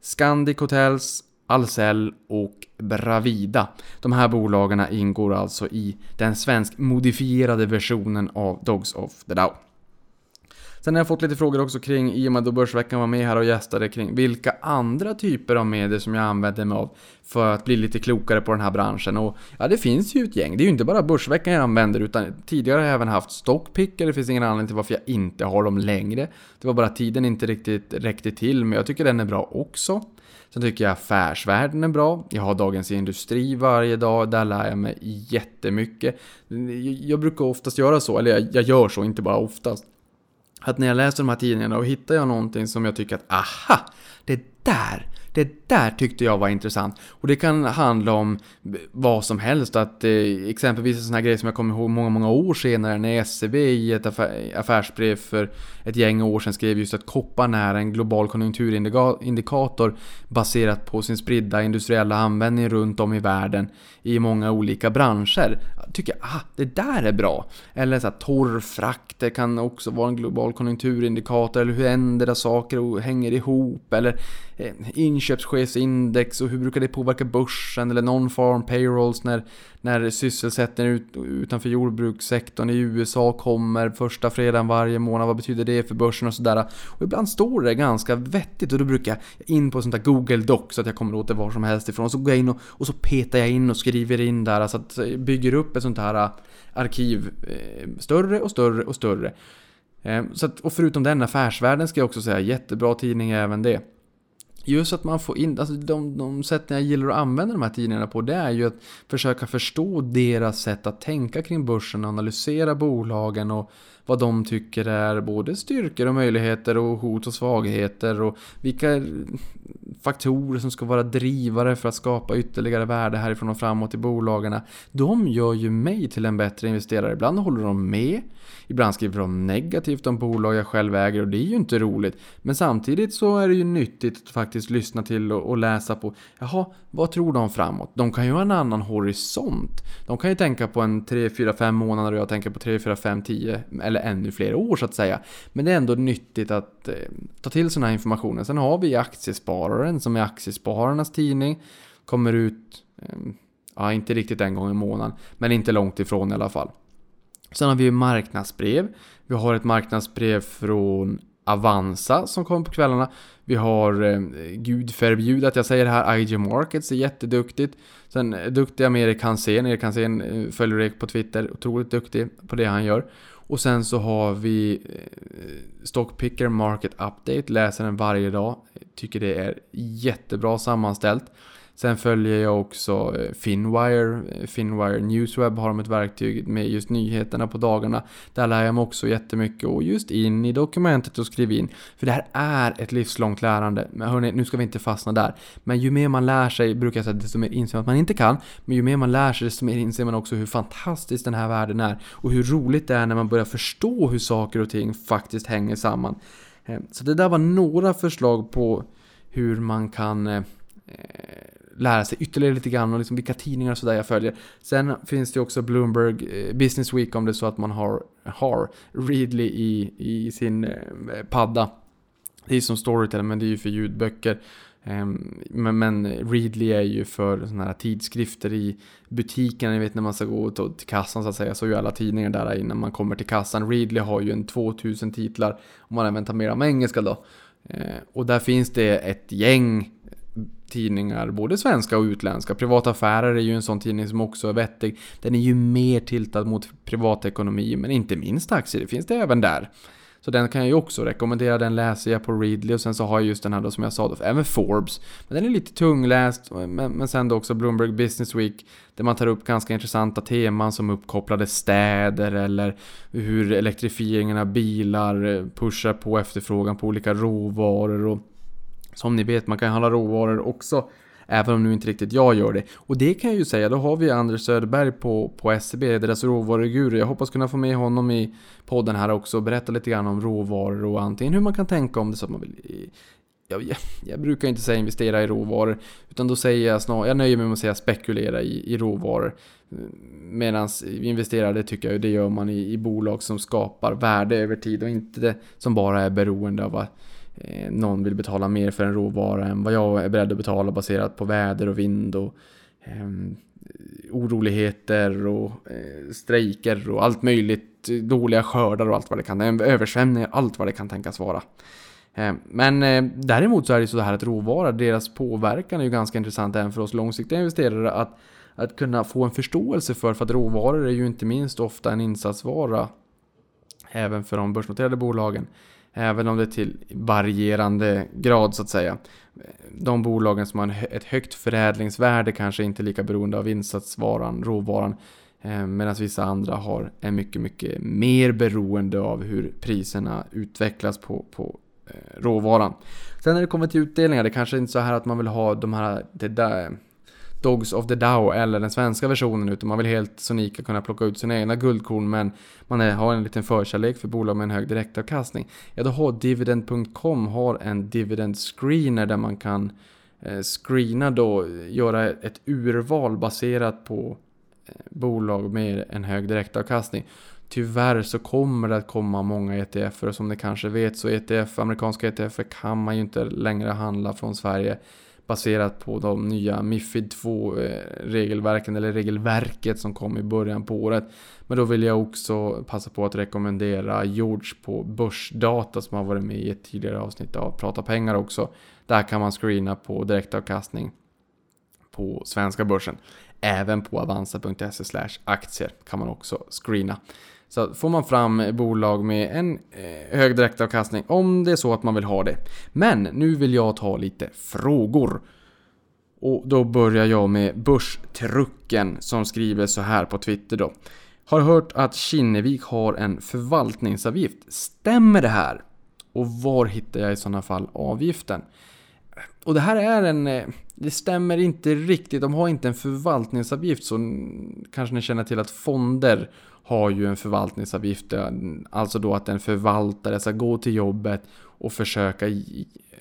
Scandic Hotels, Ahlsell och Bravida. De här bolagen ingår alltså i den svensk modifierade versionen av Dogs of the Dow. Sen har jag fått lite frågor också kring, i och med att Börsveckan var med här och gästade, kring vilka andra typer av medier som jag använder mig av för att bli lite klokare på den här branschen. Och ja, det finns ju ett gäng. Det är ju inte bara Börsveckan jag använder, utan tidigare har jag även haft Stockpicker. Det finns ingen anledning till varför jag inte har dem längre. Det var bara att tiden inte riktigt räckte till, men jag tycker den är bra också. Sen tycker jag affärsvärlden är bra. Jag har Dagens Industri varje dag. Där lär jag mig jättemycket. Jag brukar oftast göra så, eller jag, jag gör så, inte bara oftast att när jag läser de här tidningarna och hittar jag någonting som jag tycker att aha, det där, det där tyckte jag var intressant. Och det kan handla om vad som helst. Att eh, exempelvis en sån här grej som jag kommer ihåg många, många år senare när SCB i ett affärsbrev för ett gäng år sedan skrev just att kopparn är en global konjunkturindikator baserat på sin spridda industriella användning runt om i världen i många olika branscher. Jag tycker ah, det där är bra. Eller så här, torrfrakter kan också vara en global konjunkturindikator. Eller hur ändras saker och hänger ihop. Eller eh, inköpschefsindex och hur brukar det påverka börsen eller non-farm payrolls när, när sysselsättningen ut, utanför jordbrukssektorn i USA kommer första fredagen varje månad. Vad betyder det för börsen och sådär. Och ibland står det ganska vettigt och då brukar jag in på sånt där Google Doc så att jag kommer åt det var som helst ifrån. Och så går jag in och, och så petar jag in och skriver in där så att jag bygger upp ett sånt här eh, arkiv eh, större och större och större. Ehm, så att, och förutom den affärsvärlden ska jag också säga jättebra tidning även det just att man får in, alltså de, de sätten jag gillar att använda de här tidningarna på det är ju att försöka förstå deras sätt att tänka kring börsen och analysera bolagen och vad de tycker är både styrkor och möjligheter och hot och svagheter och vilka faktorer som ska vara drivare för att skapa ytterligare värde härifrån och framåt i bolagen. De gör ju mig till en bättre investerare. Ibland håller de med, ibland skriver de negativt om bolag jag själv äger och det är ju inte roligt. Men samtidigt så är det ju nyttigt att faktiskt lyssna till och, läsa på, jaha, vad tror de framåt? De kan ju ha en annan horisont. De kan ju tänka på en 3, 4, 5 månader och jag tänker på 3, 4, 5, 10 eller ännu fler år så att säga. Men det är ändå nyttigt att eh, ta till sådana här informationer. Sen har vi Aktiespararen som är Aktiespararnas tidning. Kommer ut, eh, ja inte riktigt en gång i månaden, men inte långt ifrån i alla fall. Sen har vi marknadsbrev. Vi har ett marknadsbrev från Avanza som kommer på kvällarna. Vi har, eh, gud förbjud att jag säger det här, IG Markets är jätteduktigt. Sen eh, duktiga med Erik Hansén. Erik Hansén eh, följer Erik på Twitter, otroligt duktig på det han gör. Och sen så har vi eh, Stockpicker Market Update, läser den varje dag. Tycker det är jättebra sammanställt. Sen följer jag också eh, Finwire, Finwire Newsweb har de ett verktyg med just nyheterna på dagarna. Där lär jag mig också jättemycket och just in i dokumentet och skriv in. För det här är ett livslångt lärande. Men hörni, nu ska vi inte fastna där. Men ju mer man lär sig, brukar jag säga, desto mer inser man att man inte kan. Men ju mer man lär sig, desto mer inser man också hur fantastisk den här världen är. Och hur roligt det är när man börjar förstå hur saker och ting faktiskt hänger samman. Eh, så det där var några förslag på hur man kan eh, lära sig ytterligare lite grann och liksom vilka tidningar och sådär jag följer. Sen finns det också Bloomberg eh, Business Week om det är så att man har, har Readly i, i sin eh, padda. Det är som Storytel men det är ju för ljudböcker. Ehm, men, men Readly är ju för sådana här tidskrifter i butiken, ni vet när man ska gå till kassan så att säga, så är ju alla tidningar där innan man kommer till kassan. Readly har ju en 2000 titlar, om man även tar med dem engelska då. Eh, och där finns det ett gäng tidningar, både svenska och utländska. Privata affärer är ju en sån tidning som också är vettig. Den är ju mer tiltad mot privatekonomi, men inte minst aktier, det finns det även där. Så den kan jag ju också rekommendera, den läser jag på Readly och sen så har jag just den här då som jag sa då, även Forbes. Men den är lite tungläst, men, men sen då också Bloomberg Business Week där man tar upp ganska intressanta teman som uppkopplade städer eller hur elektrifieringen av bilar eh, pushar på efterfrågan på olika råvaror och som ni vet, man kan handla råvaror också Även om nu inte riktigt jag gör det. Och det kan jag ju säga, då har vi Anders Söderberg på, på SCB, deras råvaruguru. Jag hoppas kunna få med honom i podden här också och berätta lite grann om råvaror och antingen hur man kan tänka om det så att man vill jag, jag, jag, brukar inte säga investera i råvaror, utan då säger jag snarare, jag nöjer mig med att säga spekulera i, i råvaror. Medan investera, det tycker jag det gör man i, i bolag som skapar värde över tid och inte det som bara är beroende av att Eh, någon vill betala mer för en råvara än vad jag är beredd att betala baserat på väder och vind och eh, oroligheter och eh, strejker och allt möjligt, dåliga skördar och allt vad det kan, eh, översvämningar, allt vad det kan tänkas vara. Eh, men eh, däremot så är det så här att råvaror, deras påverkan är ju ganska intressant även för oss långsiktiga investerare att, att kunna få en förståelse för, för att råvaror är ju inte minst ofta en insatsvara även för de börsnoterade bolagen. Även om det är till varierande grad så att säga. De bolagen som har ett högt förädlingsvärde kanske inte är lika beroende av insatsvaran, råvaran. Eh, Medan vissa andra har, är mycket, mycket mer beroende av hur priserna utvecklas på, på eh, råvaran. Sen när det kommer till utdelningar, det kanske inte är så här att man vill ha de här, det där Dogs of the Dow eller den svenska versionen utan man vill helt sonika kunna plocka ut sina egna guldkorn men man är, har en liten förkärlek för bolag med en hög direktavkastning. Ja, då har Dividend.com har en dividend screener där man kan eh, screena då, göra ett urval baserat på eh, bolag med en hög direktavkastning. Tyvärr så kommer det att komma många ETFer och som ni kanske vet så ETF, amerikanska ETFer kan man ju inte längre handla från Sverige baserat på de nya Mifid 2 eh, regelverken eller regelverket som kom i början på året. Men då vill jag också passa på att rekommendera George på Börsdata som har varit med i ett tidigare avsnitt av Prata pengar också. Där kan man screena på direktavkastning på svenska börsen. Även på avanza.se aktier kan man också screena. Så får man fram bolag med en eh, hög direktavkastning om det är så att man vill ha det. Men nu vill jag ta lite frågor. Och då börjar jag med Börstrucken som skriver så här på Twitter då. Har hört att Kinnevik har en förvaltningsavgift. Stämmer det här? Och var hittar jag i sådana fall avgiften? Och det här är en... Eh, det stämmer inte riktigt. De har inte en förvaltningsavgift så kanske ni känner till att fonder har ju en förvaltningsavgift. Alltså då att en förvaltare ska gå till jobbet och försöka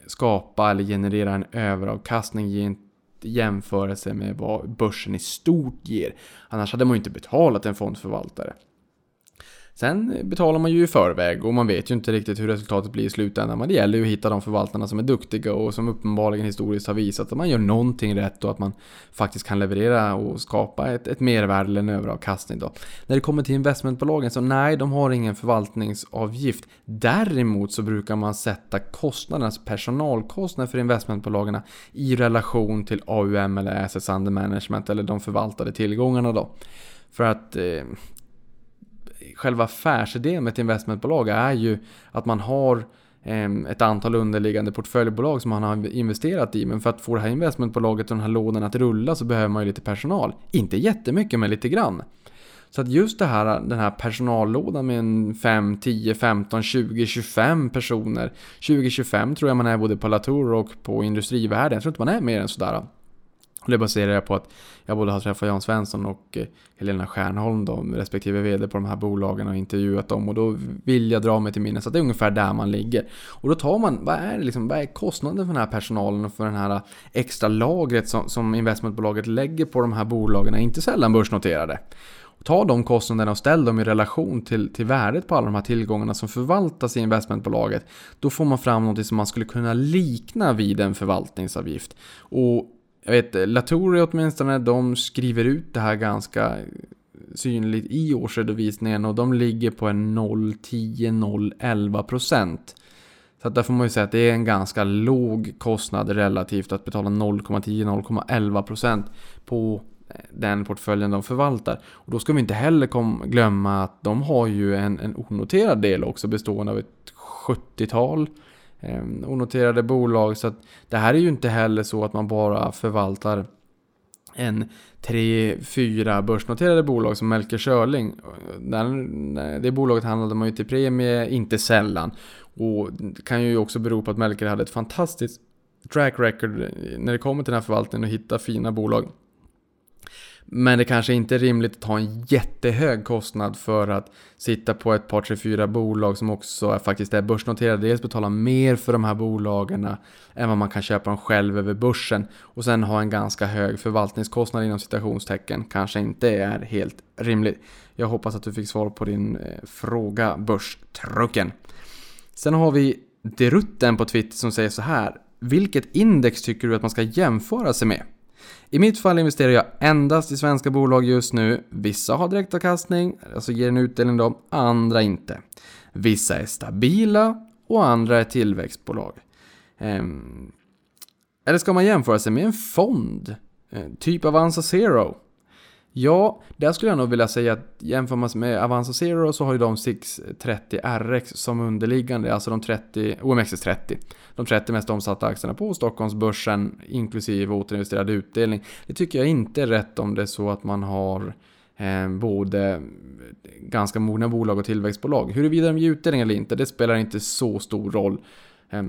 skapa eller generera en överavkastning i jämförelse med vad börsen i stort ger. Annars hade man ju inte betalat en fondförvaltare. Sen betalar man ju i förväg och man vet ju inte riktigt hur resultatet blir i slutändan. Men det gäller ju att hitta de förvaltarna som är duktiga och som uppenbarligen historiskt har visat att man gör någonting rätt och att man faktiskt kan leverera och skapa ett, ett mervärde eller en överavkastning. Då. När det kommer till investmentbolagen så nej, de har ingen förvaltningsavgift. Däremot så brukar man sätta kostnaderna, alltså personalkostnader för investmentbolagen i relation till AUM eller Assets Under Management eller de förvaltade tillgångarna då. För att eh, själva affärsidén med ett investmentbolag är ju att man har ehm, ett antal underliggande portföljbolag som man har investerat i. Men för att få det här investmentbolaget och de här lånen att rulla så behöver man ju lite personal. Inte jättemycket, men lite grann. Så att just det här, den här personallådan med en 5, 10, 15, 20, 25 personer. 20-25 tror jag man är både på Latour och på Industrivärden. Jag tror inte man är mer än sådär. Det baserar jag på att jag både har träffat Jan Svensson och eh, Helena Stjärnholm, de respektive vd på de här bolagen och intervjuat dem. Och då vill jag dra mig till minnes att det är ungefär där man ligger. Och då tar man, vad är, liksom, vad är kostnaden för den här personalen och för den här eh, extra lagret som, som investmentbolaget lägger på de här bolagen, inte sällan börsnoterade. ta de kostnaderna och ställ dem i relation till, till värdet på alla de här tillgångarna som förvaltas i investmentbolaget. Då får man fram något som man skulle kunna likna vid en förvaltningsavgift. Och jag vet, Latouri åtminstone, de skriver ut det här ganska synligt i årsredovisningen och de ligger på en 0,10-0,11 procent. Så att där får man ju säga att det är en ganska låg kostnad relativt att betala 0,10-0,11% på eh, den portföljen de förvaltar. Och då ska vi inte heller kom, glömma att de har ju en, en onoterad del också bestående av ett 70-tal eh, onoterade bolag. Så att det här är ju inte heller så att man bara förvaltar en tre, fyra börsnoterade bolag som Melker Schörling. Det bolaget handlade man ju till premie, inte sällan. Och det kan ju också bero på att Melker hade ett fantastiskt track record när det kommer till den här förvaltningen och hitta fina bolag. Men det kanske inte är rimligt att ha en jättehög kostnad för att sitta på ett par, tre, fyra bolag som också är, faktiskt är börsnoterade. Dels betala mer för de här bolagen än vad man kan köpa dem själv över börsen. Och sen ha en ganska hög förvaltningskostnad inom citationstecken. Kanske inte är helt rimligt. Jag hoppas att du fick svar på din eh, fråga, Börstrucken. Sen har vi Derutten på Twitter som säger så här. Vilket index tycker du att man ska jämföra sig med? I mitt fall investerar jag endast i svenska bolag just nu. Vissa har direktavkastning, alltså ger en utdelning då, andra inte. Vissa är stabila och andra är tillväxtbolag. Ehm, eller ska man jämföra sig med en fond? Eh, typ Avanza Zero. Ja, där skulle jag nog vilja säga att jämför man med Avanza Zero så har ju de 630 RX som underliggande, alltså de 30, OMXS30. De 30 mest omsatta aktierna på Stockholmsbörsen inklusive återinvesterad utdelning. Det tycker jag inte är rätt om det är så att man har eh, både ganska mogna bolag och tillväxtbolag. Huruvida de ger utdelning eller inte, det spelar inte så stor roll. Eh,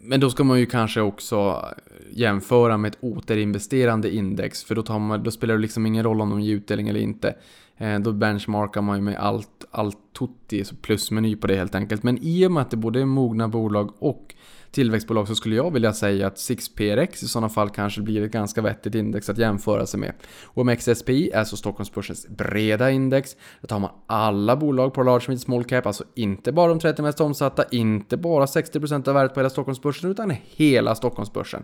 men då ska man ju kanske också jämföra med ett återinvesterande index. För då, tar man, då spelar det liksom ingen roll om de ger utdelning eller inte. Eh, då benchmarkar man ju med allt, allt tutti, plusmeny på det helt enkelt. Men i och med att det både är mogna bolag och tillväxtbolag så skulle jag vilja säga att 6PRX i sådana fall kanske blir ett ganska vettigt index att jämföra sig med. OMXSPI är alltså Stockholmsbörsens breda index. Där tar man alla bolag på large mid small cap, alltså inte bara de 30 mest omsatta, inte bara 60% av värdet på hela Stockholmsbörsen utan hela Stockholmsbörsen.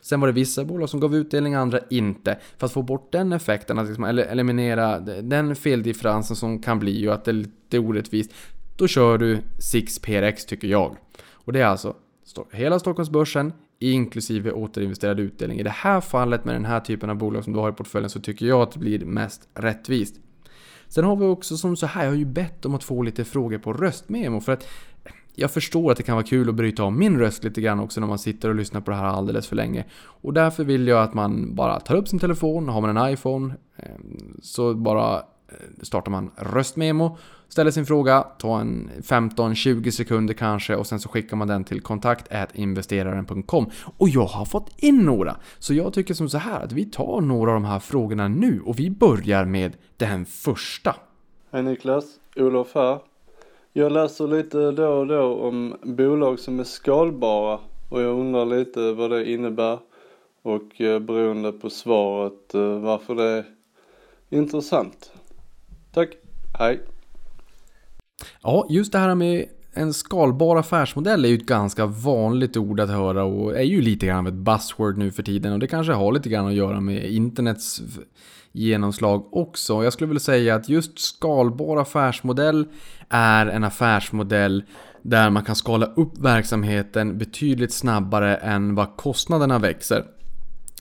Sen var det vissa bolag som gav utdelning, andra inte. För att få bort den effekten, att liksom eliminera den feldifferensen som kan bli ju att det är lite orättvist, då kör du 6PRX tycker jag. Och det är alltså hela Stockholmsbörsen inklusive återinvesterad utdelning. I det här fallet med den här typen av bolag som du har i portföljen så tycker jag att det blir mest rättvist. Sen har vi också som så här, jag har ju bett om att få lite frågor på röstmemo för att jag förstår att det kan vara kul att bryta av min röst lite grann också när man sitter och lyssnar på det här alldeles för länge. Och därför vill jag att man bara tar upp sin telefon, har man en iPhone, eh, så bara startar man röstmemo, ställer sin fråga, tar en 15-20 sekunder kanske och sen så skickar man den till kontakt investeraren.com. Och jag har fått in några! Så jag tycker som så här att vi tar några av de här frågorna nu och vi börjar med den första. Hej Niklas, Olof här. Jag läser lite då och då om bolag som är skalbara och jag undrar lite vad det innebär och eh, beroende på svaret eh, varför det är intressant. Tack. Hej. Ja, just det här med en skalbar affärsmodell är ju ett ganska vanligt ord att höra och är ju lite grann av ett buzzword nu för tiden och det kanske har lite grann att göra med internets genomslag också. Jag skulle vilja säga att just skalbar affärsmodell är en affärsmodell där man kan skala upp verksamheten betydligt snabbare än vad kostnaderna växer.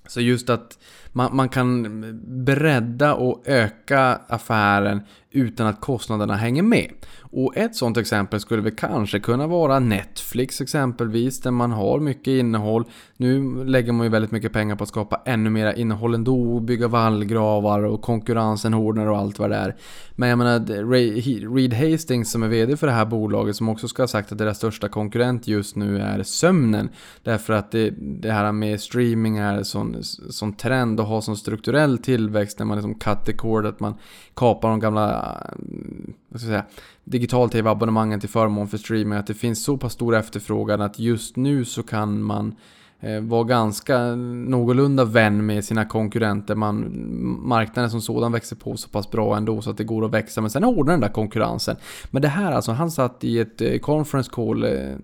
Så just att man, man kan bredda och öka affären utan att kostnaderna hänger med. Och ett sånt exempel skulle väl kanske kunna vara Netflix exempelvis, där man har mycket innehåll. Nu lägger man ju väldigt mycket pengar på att skapa ännu mera innehåll ändå, bygga vallgravar och konkurrensen hårdnar och allt vad det är. Men jag menar, Reed Hastings som är VD för det här bolaget, som också ska ha sagt att deras största konkurrent just nu är sömnen. Därför att det, det här med streaming är sån, sån trend och har sån strukturell tillväxt när man liksom cut the cord, att man kapar de gamla vad ska jag säga, digital-tv-abonnemangen till förmån för streaming. Att det finns så pass stor efterfrågan att just nu så kan man eh, vara ganska någorlunda vän med sina konkurrenter. Man, marknaden som sådan växer på så pass bra ändå så att det går att växa. Men sen hårdnar den där konkurrensen. Men det här alltså, han satt i ett eh, conference call Eh,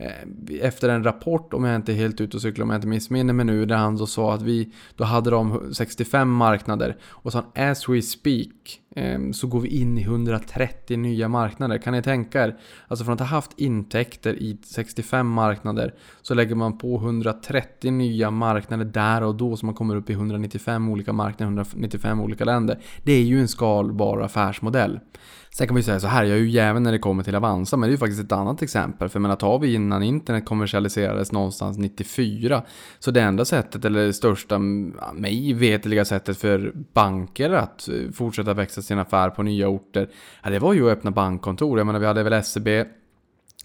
Eh, efter en rapport, om jag inte är helt ute och cyklar, om jag inte missminner mig nu, där han då sa att vi, då hade de 65 marknader. Och så as we speak, eh, så går vi in i 130 nya marknader. Kan ni tänka er? Alltså från att ha haft intäkter i 65 marknader, så lägger man på 130 nya marknader där och då, så man kommer upp i 195 olika marknader, 195 olika länder. Det är ju en skalbar affärsmodell. Sen kan man ju säga så här, jag är ju jäveln när det kommer till Avanza, men det är ju faktiskt ett annat exempel. För jag menar, tar vi innan internet kommersialiserades någonstans 94, så det enda sättet, eller det största, mm, mig vetliga sättet för banker att eh, fortsätta växa sin affär på nya orter, ja, det var ju att öppna bankkontor. Jag menar, vi hade väl SEB,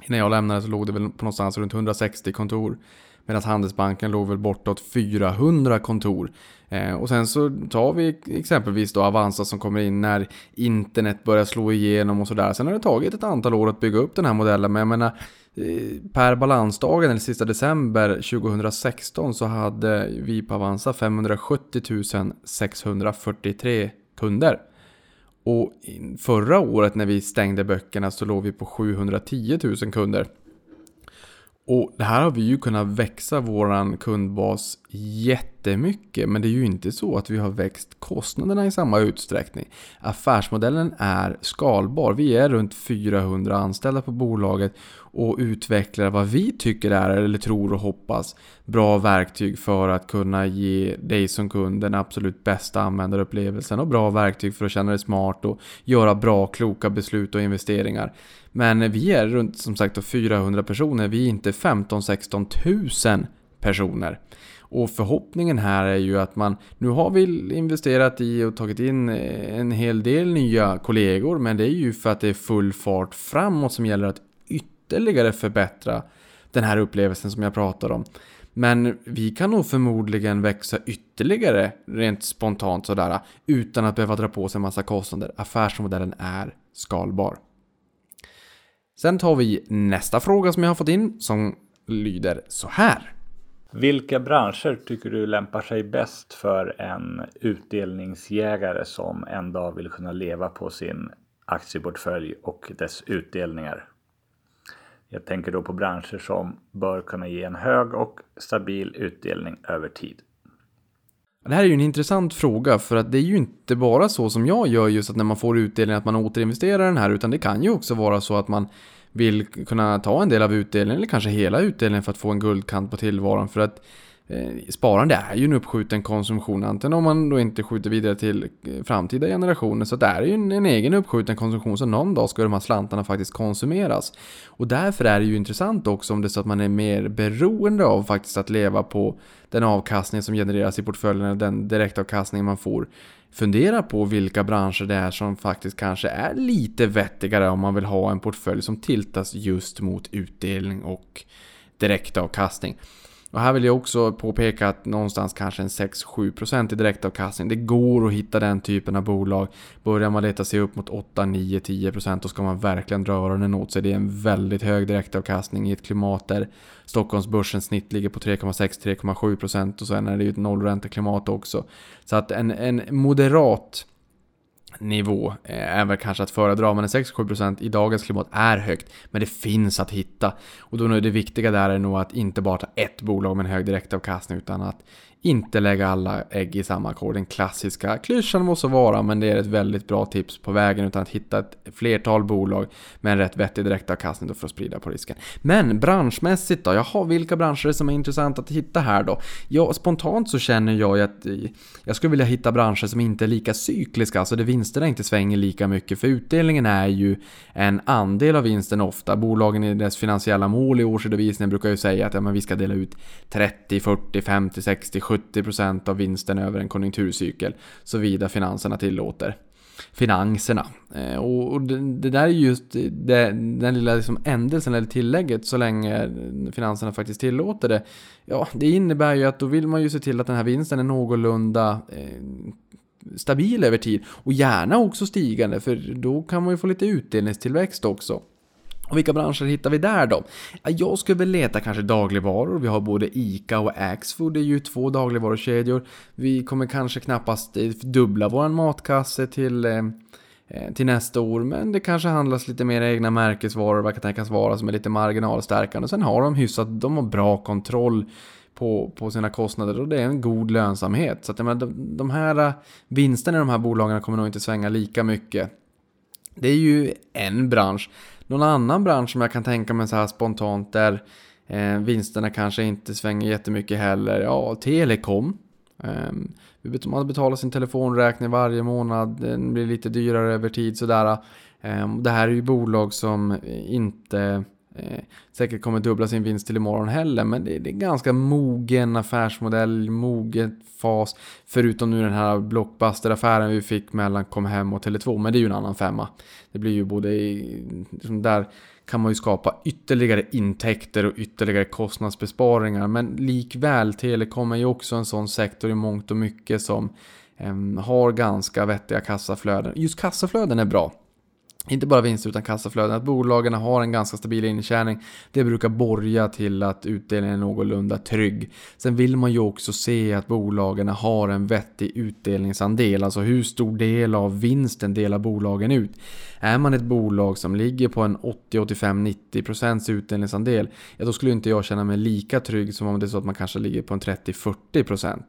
innan jag lämnade så låg det väl på någonstans runt 160 kontor. Medan Handelsbanken låg väl bortåt 400 kontor. Eh, och sen så tar vi exempelvis då Avanza som kommer in när internet börjar slå igenom och sådär. Sen har det tagit ett antal år att bygga upp den här modellen. Men jag menar, eh, per balansdagen, eller sista december 2016, så hade vi på Avanza 570 643 kunder. Och förra året när vi stängde böckerna så låg vi på 710 000 kunder. Och det här har vi ju kunnat växa våran kundbas jättemycket. Men det är ju inte så att vi har växt kostnaderna i samma utsträckning. Affärsmodellen är skalbar. Vi är runt 400 anställda på bolaget och utvecklar vad vi tycker är, eller tror och hoppas, bra verktyg för att kunna ge dig som kund den absolut bästa användarupplevelsen och bra verktyg för att känna dig smart och göra bra, kloka beslut och investeringar. Men vi är runt som sagt 400 personer, vi är inte 15-16 000 personer. Och förhoppningen här är ju att man, nu har vi investerat i och tagit in eh, en hel del nya kollegor, men det är ju för att det är full fart framåt som gäller att ytterligare förbättra den här upplevelsen som jag pratar om. Men vi kan nog förmodligen växa ytterligare rent spontant sådär utan att behöva dra på sig en massa kostnader. Affärsmodellen är skalbar. Sen tar vi nästa fråga som jag har fått in som lyder så här. Vilka branscher tycker du lämpar sig bäst för en utdelningsjägare som en dag vill kunna leva på sin aktieportfölj och dess utdelningar? Jag tänker då på branscher som bör kunna ge en hög och stabil utdelning över tid. Det här är ju en intressant fråga för att det är ju inte bara så som jag gör just att när man får utdelning att man återinvesterar den här utan det kan ju också vara så att man vill kunna ta en del av utdelningen eller kanske hela utdelningen för att få en guldkant på tillvaron för att Eh, sparande är ju en uppskjuten konsumtion, antingen om man då inte skjuter vidare till eh, framtida generationer. Så det är ju en, en egen uppskjuten konsumtion, så någon dag ska de här slantarna faktiskt konsumeras. Och därför är det ju intressant också om det är så att man är mer beroende av faktiskt att leva på den avkastning som genereras i portföljen, den direktavkastning man får. Fundera på vilka branscher det är som faktiskt kanske är lite vettigare om man vill ha en portfölj som tiltas just mot utdelning och direktavkastning. Och här vill jag också påpeka att någonstans kanske en 6-7% i direktavkastning. Det går att hitta den typen av bolag. Börjar man leta sig upp mot 8, 9, 10% då ska man verkligen dra öronen åt sig. Det är en väldigt hög direktavkastning i ett klimat där Stockholmsbörsens snitt ligger på 3,6-3,7% och sen är det ju ett nollränteklimat också. Så att en, en moderat nivå eh, är väl kanske att föredra, men en 6-7% i dagens klimat är högt. Men det finns att hitta. Och då är det viktiga där är nog att inte bara ta ett bolag med en hög direktavkastning utan att inte lägga alla ägg i samma korg. Den klassiska klyschan måste vara, men det är ett väldigt bra tips på vägen utan att hitta ett flertal bolag med en rätt vettig direktavkastning för att sprida på risken. Men branschmässigt då? Jaha, vilka branscher som är intressant att hitta här då? Ja, spontant så känner jag att eh, jag skulle vilja hitta branscher som inte är lika cykliska, alltså där vinsterna inte svänger lika mycket. För utdelningen är ju en andel av vinsten ofta. Bolagen i deras finansiella mål i årsredovisningen brukar ju säga att ja, men vi ska dela ut 30, 40, 50, 60, 70 70% av vinsten över en konjunkturcykel, såvida finanserna tillåter. Finanserna. Eh, och det där är just den lilla liksom ändelsen eller tillägget så länge finanserna faktiskt tillåter det. Ja, det innebär ju att då vill man ju se till att den här vinsten är någorlunda eh, stabil över tid. Och gärna också stigande, för då kan man ju få lite utdelningstillväxt också. Och vilka branscher hittar vi där då? Jag skulle väl leta kanske dagligvaror. Vi har både ICA och Axfood, det är ju två dagligvarukedjor. Vi kommer kanske knappast eh, dubbla vår matkasse till, eh, eh, till nästa år, men det kanske handlas lite mer egna märkesvaror, vad kan tänkas vara, som är lite marginalstärkande. Sen har de hyfsat, de har bra kontroll på, på sina kostnader och det är en god lönsamhet. Så att, menar, de, de här vinsterna i de här bolagen kommer nog inte svänga lika mycket. Det är ju en bransch. Någon annan bransch som jag kan tänka mig så här spontant där eh, vinsterna kanske inte svänger jättemycket heller. Ja, telekom. Eh, man betalar sin telefonräkning varje månad. Den blir lite dyrare över tid sådär. Eh, det här är ju bolag som inte Eh, säkert kommer dubbla sin vinst till imorgon heller, men det, det är ganska mogen affärsmodell, mogen fas. Förutom nu den här blockbuster-affären vi fick mellan Comhem och Tele2, men det är ju en annan femma. Det blir ju både, i, liksom där kan man ju skapa ytterligare intäkter och ytterligare kostnadsbesparingar, men likväl, telekom är ju också en sån sektor i mångt och mycket som eh, har ganska vettiga kassaflöden. Just kassaflöden är bra inte bara vinster utan kassaflöden, att bolagen har en ganska stabil intjäning. Det brukar borga till att utdelningen är någorlunda trygg. Sen vill man ju också se att bolagen har en vettig utdelningsandel, alltså hur stor del av vinsten delar bolagen ut. Är man ett bolag som ligger på en 80, 85, 90% utdelningsandel, ja då skulle inte jag känna mig lika trygg som om det är så att man kanske ligger på en 30-40%.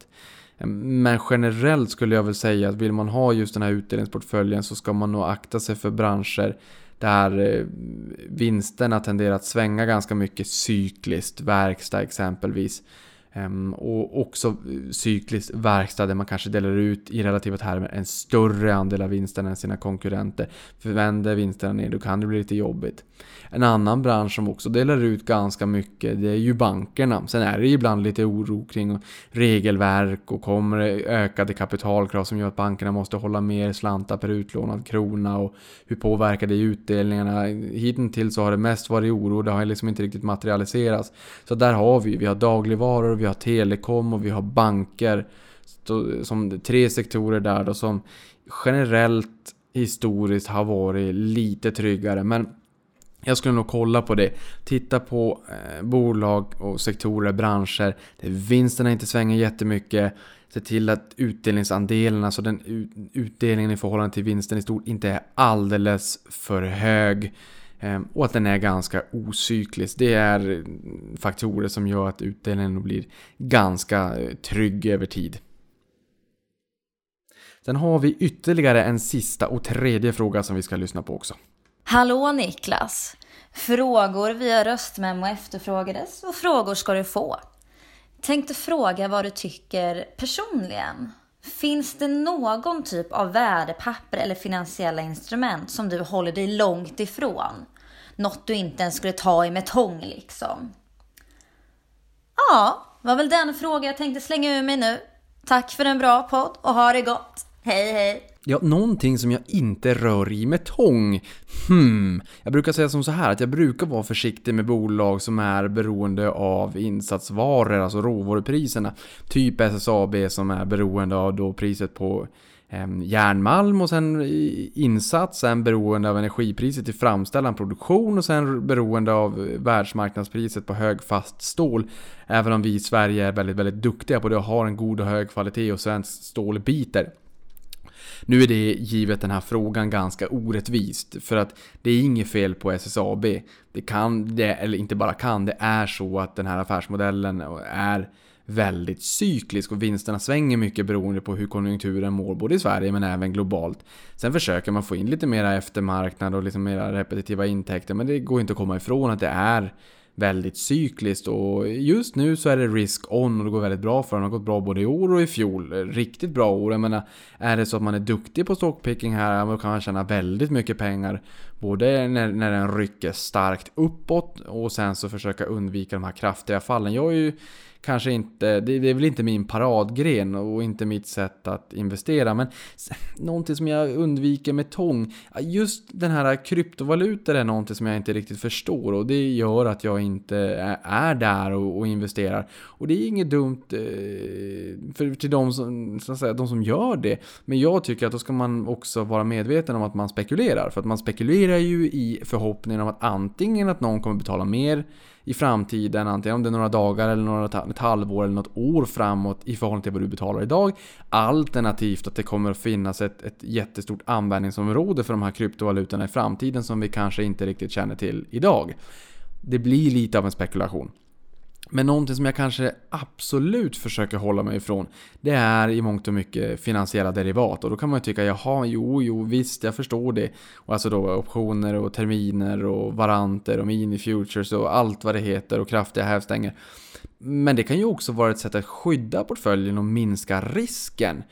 Men generellt skulle jag väl säga att vill man ha just den här utdelningsportföljen så ska man nog akta sig för branscher där eh, vinsterna tenderar att svänga ganska mycket cykliskt, verkstad exempelvis. Ehm, och också eh, cykliskt verkstad där man kanske delar ut i relativa termer en större andel av vinsterna än sina konkurrenter. För vänder vinsterna ner då kan det bli lite jobbigt. En annan bransch som också delar ut ganska mycket det är ju bankerna. Sen är det ibland lite oro kring regelverk och kommer det ökade kapitalkrav som gör att bankerna måste hålla mer slantar per utlånad krona och hur påverkar det utdelningarna? Hittills så har det mest varit oro, det har liksom inte riktigt materialiserats. Så där har vi, vi har dagligvaror, vi har telekom och vi har banker. Som tre sektorer där då som generellt historiskt har varit lite tryggare. Men jag skulle nog kolla på det. Titta på eh, bolag och sektorer, branscher där vinsterna inte svänger jättemycket. Se till att utdelningsandelen, alltså den utdelningen i förhållande till vinsten i stort, inte är alldeles för hög. Eh, och att den är ganska ocyklisk. Det är mm, faktorer som gör att utdelningen blir ganska eh, trygg över tid. Sen har vi ytterligare en sista och tredje fråga som vi ska lyssna på också. Hallå Niklas! Frågor via röstmemo efterfrågades och frågor ska du få. Tänkte fråga vad du tycker personligen. Finns det någon typ av värdepapper eller finansiella instrument som du håller dig långt ifrån? Något du inte ens skulle ta i med tång liksom. Ja, var väl den fråga jag tänkte slänga ur mig nu. Tack för en bra podd och ha det gott. Hej hej! Ja, någonting som jag inte rör i med tång. Hmm. Jag brukar säga som så här att jag brukar vara försiktig med bolag som är beroende av insatsvaror, alltså råvarupriserna. Typ SSAB som är beroende av då priset på eh, järnmalm och sen insats, sen beroende av energipriset i framställan produktion och sen beroende av världsmarknadspriset på högfast stål. Även om vi i Sverige är väldigt, väldigt duktiga på det och har en god och hög kvalitet och svenskt stål biter. Nu är det givet den här frågan ganska orättvist för att det är inget fel på SSAB. Det kan, det, eller inte bara kan, det är så att den här affärsmodellen är väldigt cyklisk och vinsterna svänger mycket beroende på hur konjunkturen mår både i Sverige men även globalt. Sen försöker man få in lite mera eftermarknad och liksom mera repetitiva intäkter men det går inte att komma ifrån att det är väldigt cykliskt och just nu så är det risk on och det går väldigt bra för den. Det har gått bra både i år och i fjol. Riktigt bra år. Jag menar, är det så att man är duktig på stockpicking här, då kan man tjäna väldigt mycket pengar. Både när, när den rycker starkt uppåt och sen så försöka undvika de här kraftiga fallen. Jag är ju kanske inte, det, det är väl inte min paradgren och inte mitt sätt att investera. Men någonting som jag undviker med tång, just den här kryptovalutor är någonting som jag inte riktigt förstår och det gör att jag inte är där och, och investerar. Och det är inget dumt eh, för, till de som, så att säga, de som gör det. Men jag tycker att då ska man också vara medveten om att man spekulerar. För att man spekulerar ju i förhoppningen om att antingen att någon kommer betala mer i framtiden, antingen om det är några dagar eller några, ett halvår eller något år framåt i förhållande till vad du betalar idag. Alternativt att det kommer att finnas ett, ett jättestort användningsområde för de här kryptovalutorna i framtiden som vi kanske inte riktigt känner till idag. Det blir lite av en spekulation. Men någonting som jag kanske absolut försöker hålla mig ifrån Det är i mångt och mycket finansiella derivat och då kan man ju tycka jaha, jo, jo, visst, jag förstår det. Och alltså då optioner och terminer och varanter och mini futures och allt vad det heter och kraftiga hävstänger. Men det kan ju också vara ett sätt att skydda portföljen och minska risken.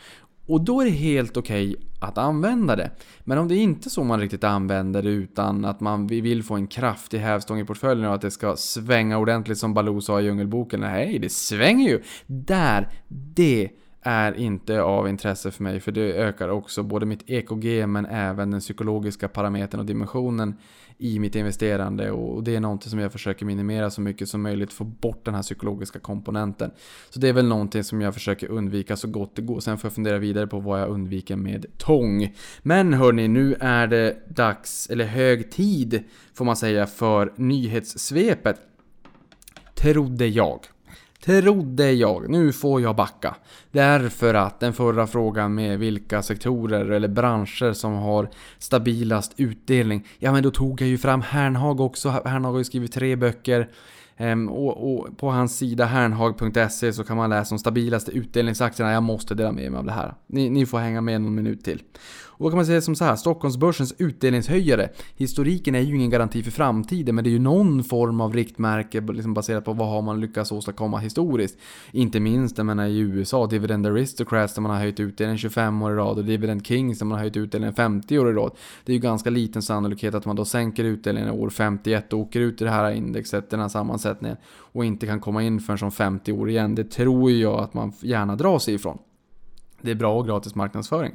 Och då är det helt okej okay att använda det. Men om det är inte så man riktigt använder det utan att man vill få en kraftig hävstång i portföljen och att det ska svänga ordentligt som Baloo sa i Djungelboken. Nej, det svänger ju! Där, det är inte av intresse för mig för det ökar också både mitt EKG men även den psykologiska parametern och dimensionen i mitt investerande och det är någonting som jag försöker minimera så mycket som möjligt, få bort den här psykologiska komponenten. Så det är väl någonting som jag försöker undvika så gott det går. Sen får jag fundera vidare på vad jag undviker med tång. Men hörni, nu är det dags, eller hög tid får man säga, för nyhetssvepet. Trodde jag. Trodde jag. Nu får jag backa. Därför att den förra frågan med vilka sektorer eller branscher som har stabilast utdelning. Ja men då tog jag ju fram Hernhag också. Hernhag har ju skrivit tre böcker. Ehm, och, och, på hans sida hernhag.se så kan man läsa om stabilaste utdelningsaktierna. Jag måste dela med mig av det här. Ni, ni får hänga med någon minut till. Och då kan man säga som så här, Stockholmsbörsens utdelningshöjare. Historiken är ju ingen garanti för framtiden, men det är ju någon form av riktmärke liksom baserat på vad har man lyckats åstadkomma historiskt. Inte minst, jag menar i USA, Dividend Aristocrats där man har höjt utdelningen 25 år i rad och Dividend Kings där man har höjt utdelningen 50 år i rad. Det är ju ganska liten sannolikhet att man då sänker utdelningen år 51 och åker ut i det här indexet, den här sammansättningen och inte kan komma in förrän som 50 år igen. Det tror jag att man gärna drar sig ifrån. Det är bra och gratis marknadsföring.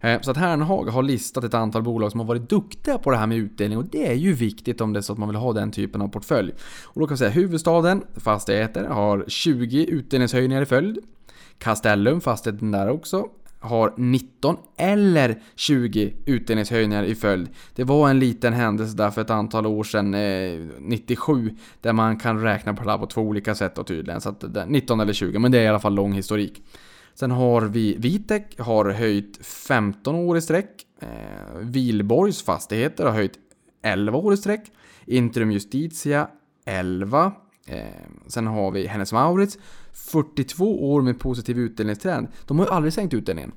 Eh, så att Hernhag har listat ett antal bolag som har varit duktiga på det här med utdelning och det är ju viktigt om det är så att man vill ha den typen av portfölj. Och då kan vi säga huvudstaden, fastigheter, har 20 utdelningshöjningar i följd. Castellum, fastigheten där också, har 19 eller 20 utdelningshöjningar i följd. Det var en liten händelse där för ett antal år sedan, eh, 97, där man kan räkna på det här på två olika sätt då tydligen. Så att 19 eller 20, men det är i alla fall lång historik. Sen har vi Vitec, har höjt 15 år i sträck. Eh, Vilborgs fastigheter har höjt 11 år i sträck. Intrum Justitia 11. Eh, sen har vi Hennes Maurits 42 år med positiv utdelningstrend. De har ju aldrig sänkt utdelningen.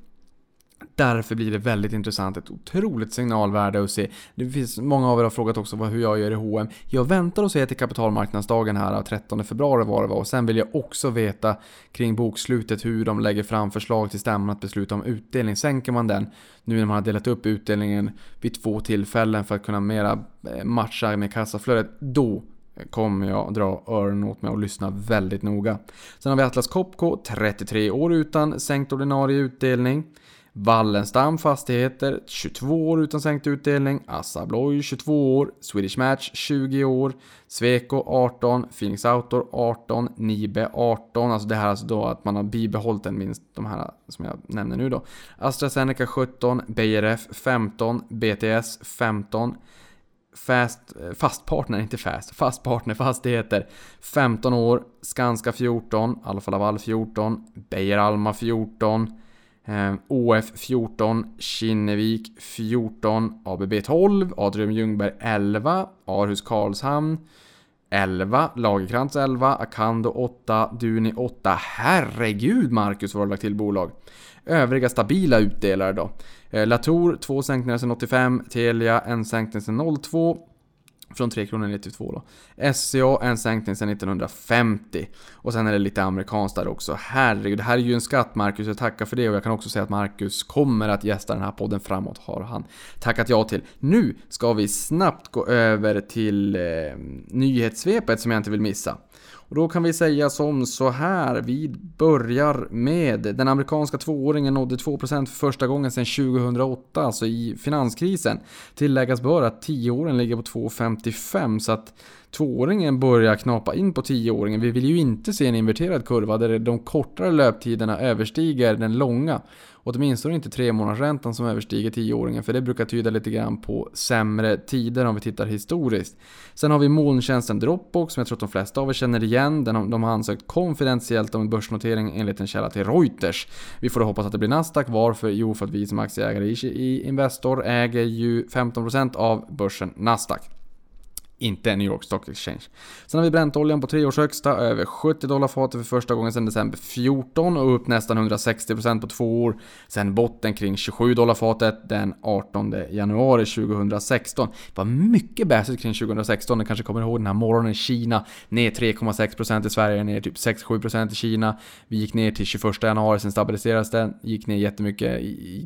Därför blir det väldigt intressant, ett otroligt signalvärde att se. Det finns många av er har frågat också hur jag gör i H&M. Jag väntar och ser till kapitalmarknadsdagen här 13 februari var det var och sen vill jag också veta kring bokslutet hur de lägger fram förslag till stämman att besluta om utdelning. Sänker man den nu när man har delat upp utdelningen vid två tillfällen för att kunna mera eh, matcha med kassaflödet, då kommer jag dra öronen åt mig och lyssna väldigt noga. Sen har vi Atlas Copco, 33 år utan sänkt ordinarie utdelning. Wallenstam Fastigheter 22 år utan sänkt utdelning. Assa Abloy 22 år. Swedish Match 20 år. Sweco 18. Phoenix Outdoor 18. Nibe 18. Alltså det här alltså då att man har bibehållit en minst de här som jag nämner nu då. AstraZeneca 17. BRF 15. BTS 15. Fast, fast partner, inte fast, fast partner fastigheter 15 år, Skanska 14, Alfa Laval 14, Beijer Alma 14 Ehm, OF 14, Kinnevik 14, ABB 12, Adrian Ljungberg 11, Arhus Karlshamn 11, Lagerkrantz 11, Akando 8, Duni 8. Herregud Marcus vad du lagt till bolag. Övriga stabila utdelare då. Eh, Latour 2 sänkningar sedan 85, Telia en sänkning sedan 02, från 3 kronor ner till 2 då. SCA en sänkning sedan 1950. Och sen är det lite amerikanskt där också. Herregud, det här är ju en skatt Marcus, jag tackar för det och jag kan också säga att Marcus kommer att gästa den här podden framåt, har han tackat ja till. Nu ska vi snabbt gå över till eh, nyhetssvepet som jag inte vill missa. Och då kan vi säga som så här, vi börjar med den amerikanska tvååringen nådde 2% för första gången sedan 2008, alltså i finanskrisen. Tilläggas bör att tioåringen ligger på 2,55 så att tvååringen börjar knapa in på tioåringen. Vi vill ju inte se en inverterad kurva där de kortare löptiderna överstiger den långa. Åtminstone inte tremånadersräntan som överstiger tioåringen för det brukar tyda lite grann på sämre tider om vi tittar historiskt. Sen har vi molntjänsten Dropbox som jag tror att de flesta av er känner igen. Den, de har ansökt konfidentiellt om en börsnotering enligt en källa till Reuters. Vi får då hoppas att det blir Nasdaq. Varför? Jo, för att vi som aktieägare i Investor äger ju 15% av börsen Nasdaq inte New York Stock Exchange. Sen har vi bräntoljan på tre års högsta, över 70 dollar fatet för första gången sedan december 14 och upp nästan 160% på två år. Sen botten kring 27 dollar fatet den 18 januari 2016. Det var mycket bäsigt kring 2016, ni kanske kommer ihåg den här morgonen i Kina. Ner 3,6% i Sverige, ner typ 6-7% i Kina. Vi gick ner till 21 januari, sen stabiliserades den. Gick ner jättemycket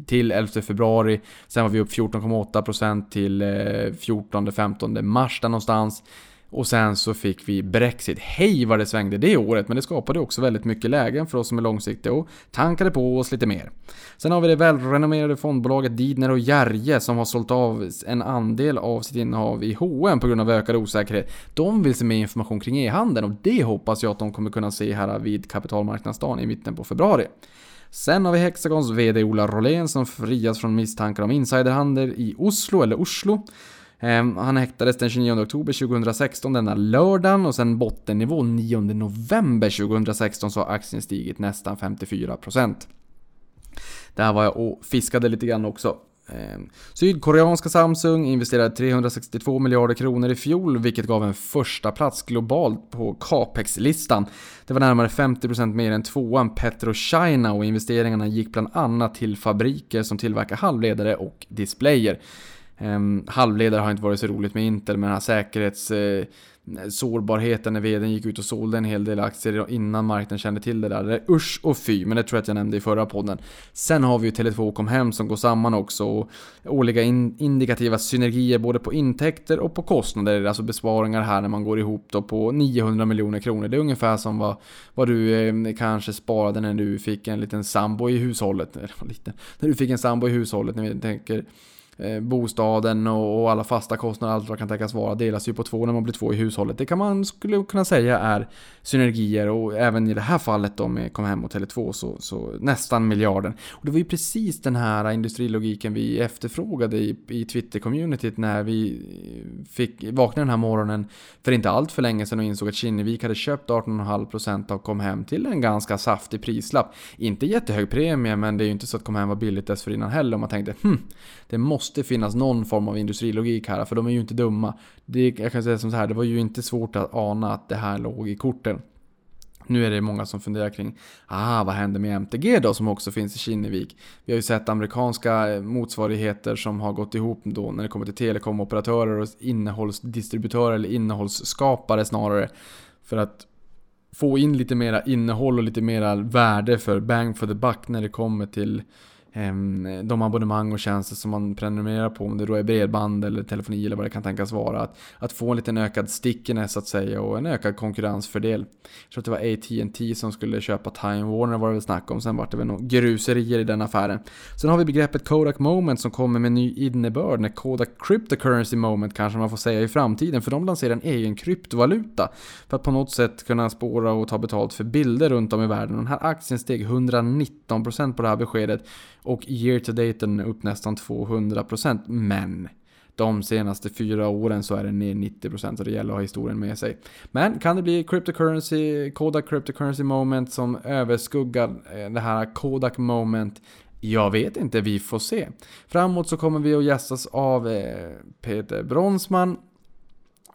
till 11 februari. Sen var vi upp 14,8% till eh, 14-15 mars Den någonstans. Och sen så fick vi Brexit. Hej vad det svängde det året, men det skapade också väldigt mycket lägen för oss som är långsiktiga och tankade på oss lite mer. Sen har vi det välrenommerade fondbolaget Didner och Järje som har sålt av en andel av sitt innehav i H&M på grund av ökad osäkerhet. De vill se mer information kring e-handeln och det hoppas jag att de kommer kunna se här vid kapitalmarknadsdagen i mitten på februari. Sen har vi Hexagons VD Ola Rolén som frias från misstankar om insiderhandel i Oslo, eller Oslo. Ehm, han häktades den 29 oktober 2016, denna lördagen, och sen bottennivå 9 november 2016 så har aktien stigit nästan 54%. Där var jag och fiskade lite grann också. Ehm, sydkoreanska Samsung investerade 362 miljarder kronor i fjol, vilket gav en första plats globalt på Capex-listan. Det var närmare 50% mer än tvåan PetroChina och investeringarna gick bland annat till fabriker som tillverkar halvledare och displayer. Um, halvledare har inte varit så roligt med Intel, men den här säkerhets... Uh, sårbarheten när vdn gick ut och sålde en hel del aktier innan marknaden kände till det där. Det är usch och fy, men det tror jag att jag nämnde i förra podden. Sen har vi ju Tele2 kom hem som går samman också och årliga in indikativa synergier både på intäkter och på kostnader, alltså besparingar här när man går ihop då på 900 miljoner kronor. Det är ungefär som vad, vad du eh, kanske sparade när du fick en liten sambo i hushållet. Eller lite, när du fick en sambo i hushållet, när vi tänker Eh, bostaden och, alla fasta kostnader, allt vad kan tänkas vara, delas ju på två när man blir två i hushållet. Det kan man skulle kunna säga är synergier och även i det här fallet då med Kom Hem och Tele2 så, så nästan miljarden. Och det var ju precis den här industrilogiken vi efterfrågade i, i Twitter-communityt när vi fick vakna den här morgonen för inte allt för länge sedan och insåg att Kinnevik hade köpt 18,5% av Kom Hem till en ganska saftig prislapp. Inte jättehög premie men det är ju inte så att Kom Hem var billigt dessförinnan heller och man tänkte hm, det måste måste finnas någon form av industrilogik här, för de är ju inte dumma. Det, jag kan säga som så här, det var ju inte svårt att ana att det här låg i korten. Nu är det många som funderar kring, ah, vad händer med MTG då som också finns i Kinnevik? Vi har ju sett amerikanska eh, motsvarigheter som har gått ihop då när det kommer till telekomoperatörer och innehållsdistributörer eller innehållsskapare snarare. För att få in lite mera innehåll och lite mera värde för bang for the buck när det kommer till Ehm, de abonnemang och tjänster som man prenumererar på, om det då är bredband eller telefoni eller vad det kan tänkas vara. Att, att få en liten ökad stickiness så att säga och en ökad konkurrensfördel. Jag tror att det var AT&T som skulle köpa Time Warner var det väl snack om, sen vart det väl några gruserier i den affären. Sen har vi begreppet Kodak Moment som kommer med ny innebörd när Kodak Cryptocurrency Moment kanske man får säga i framtiden, för de lanserar en egen kryptovaluta för att på något sätt kunna spåra och ta betalt för bilder runt om i världen. Den här aktien steg 119% på det här beskedet och year to date är upp nästan 200% men de senaste fyra åren så är den ner 90% så det gäller att ha historien med sig. Men kan det bli cryptocurrency, Kodak cryptocurrency moment som överskuggar eh, det här Kodak moment? Jag vet inte, vi får se. Framåt så kommer vi att gästas av eh, Peter Bronsman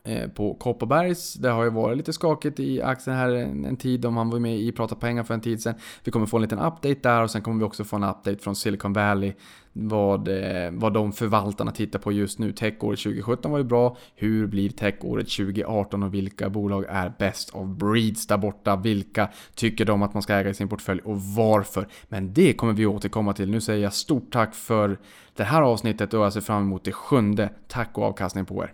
Eh, på Kopparbergs. Det har ju varit lite skakigt i aktien här en, en, tid om han var med i Prata pengar för en tid sedan. Vi kommer få en liten update där och sen kommer vi också få en update från Silicon Valley. Vad, eh, vad de förvaltarna tittar på just nu. Techåret 2017 var ju bra. Hur blir techåret 2018 och vilka bolag är bäst of breeds där borta? Vilka tycker de att man ska äga i sin portfölj och varför? Men det kommer vi återkomma till. Nu säger jag stort tack för det här avsnittet och jag ser fram emot det sjunde. Tack och avkastning på er!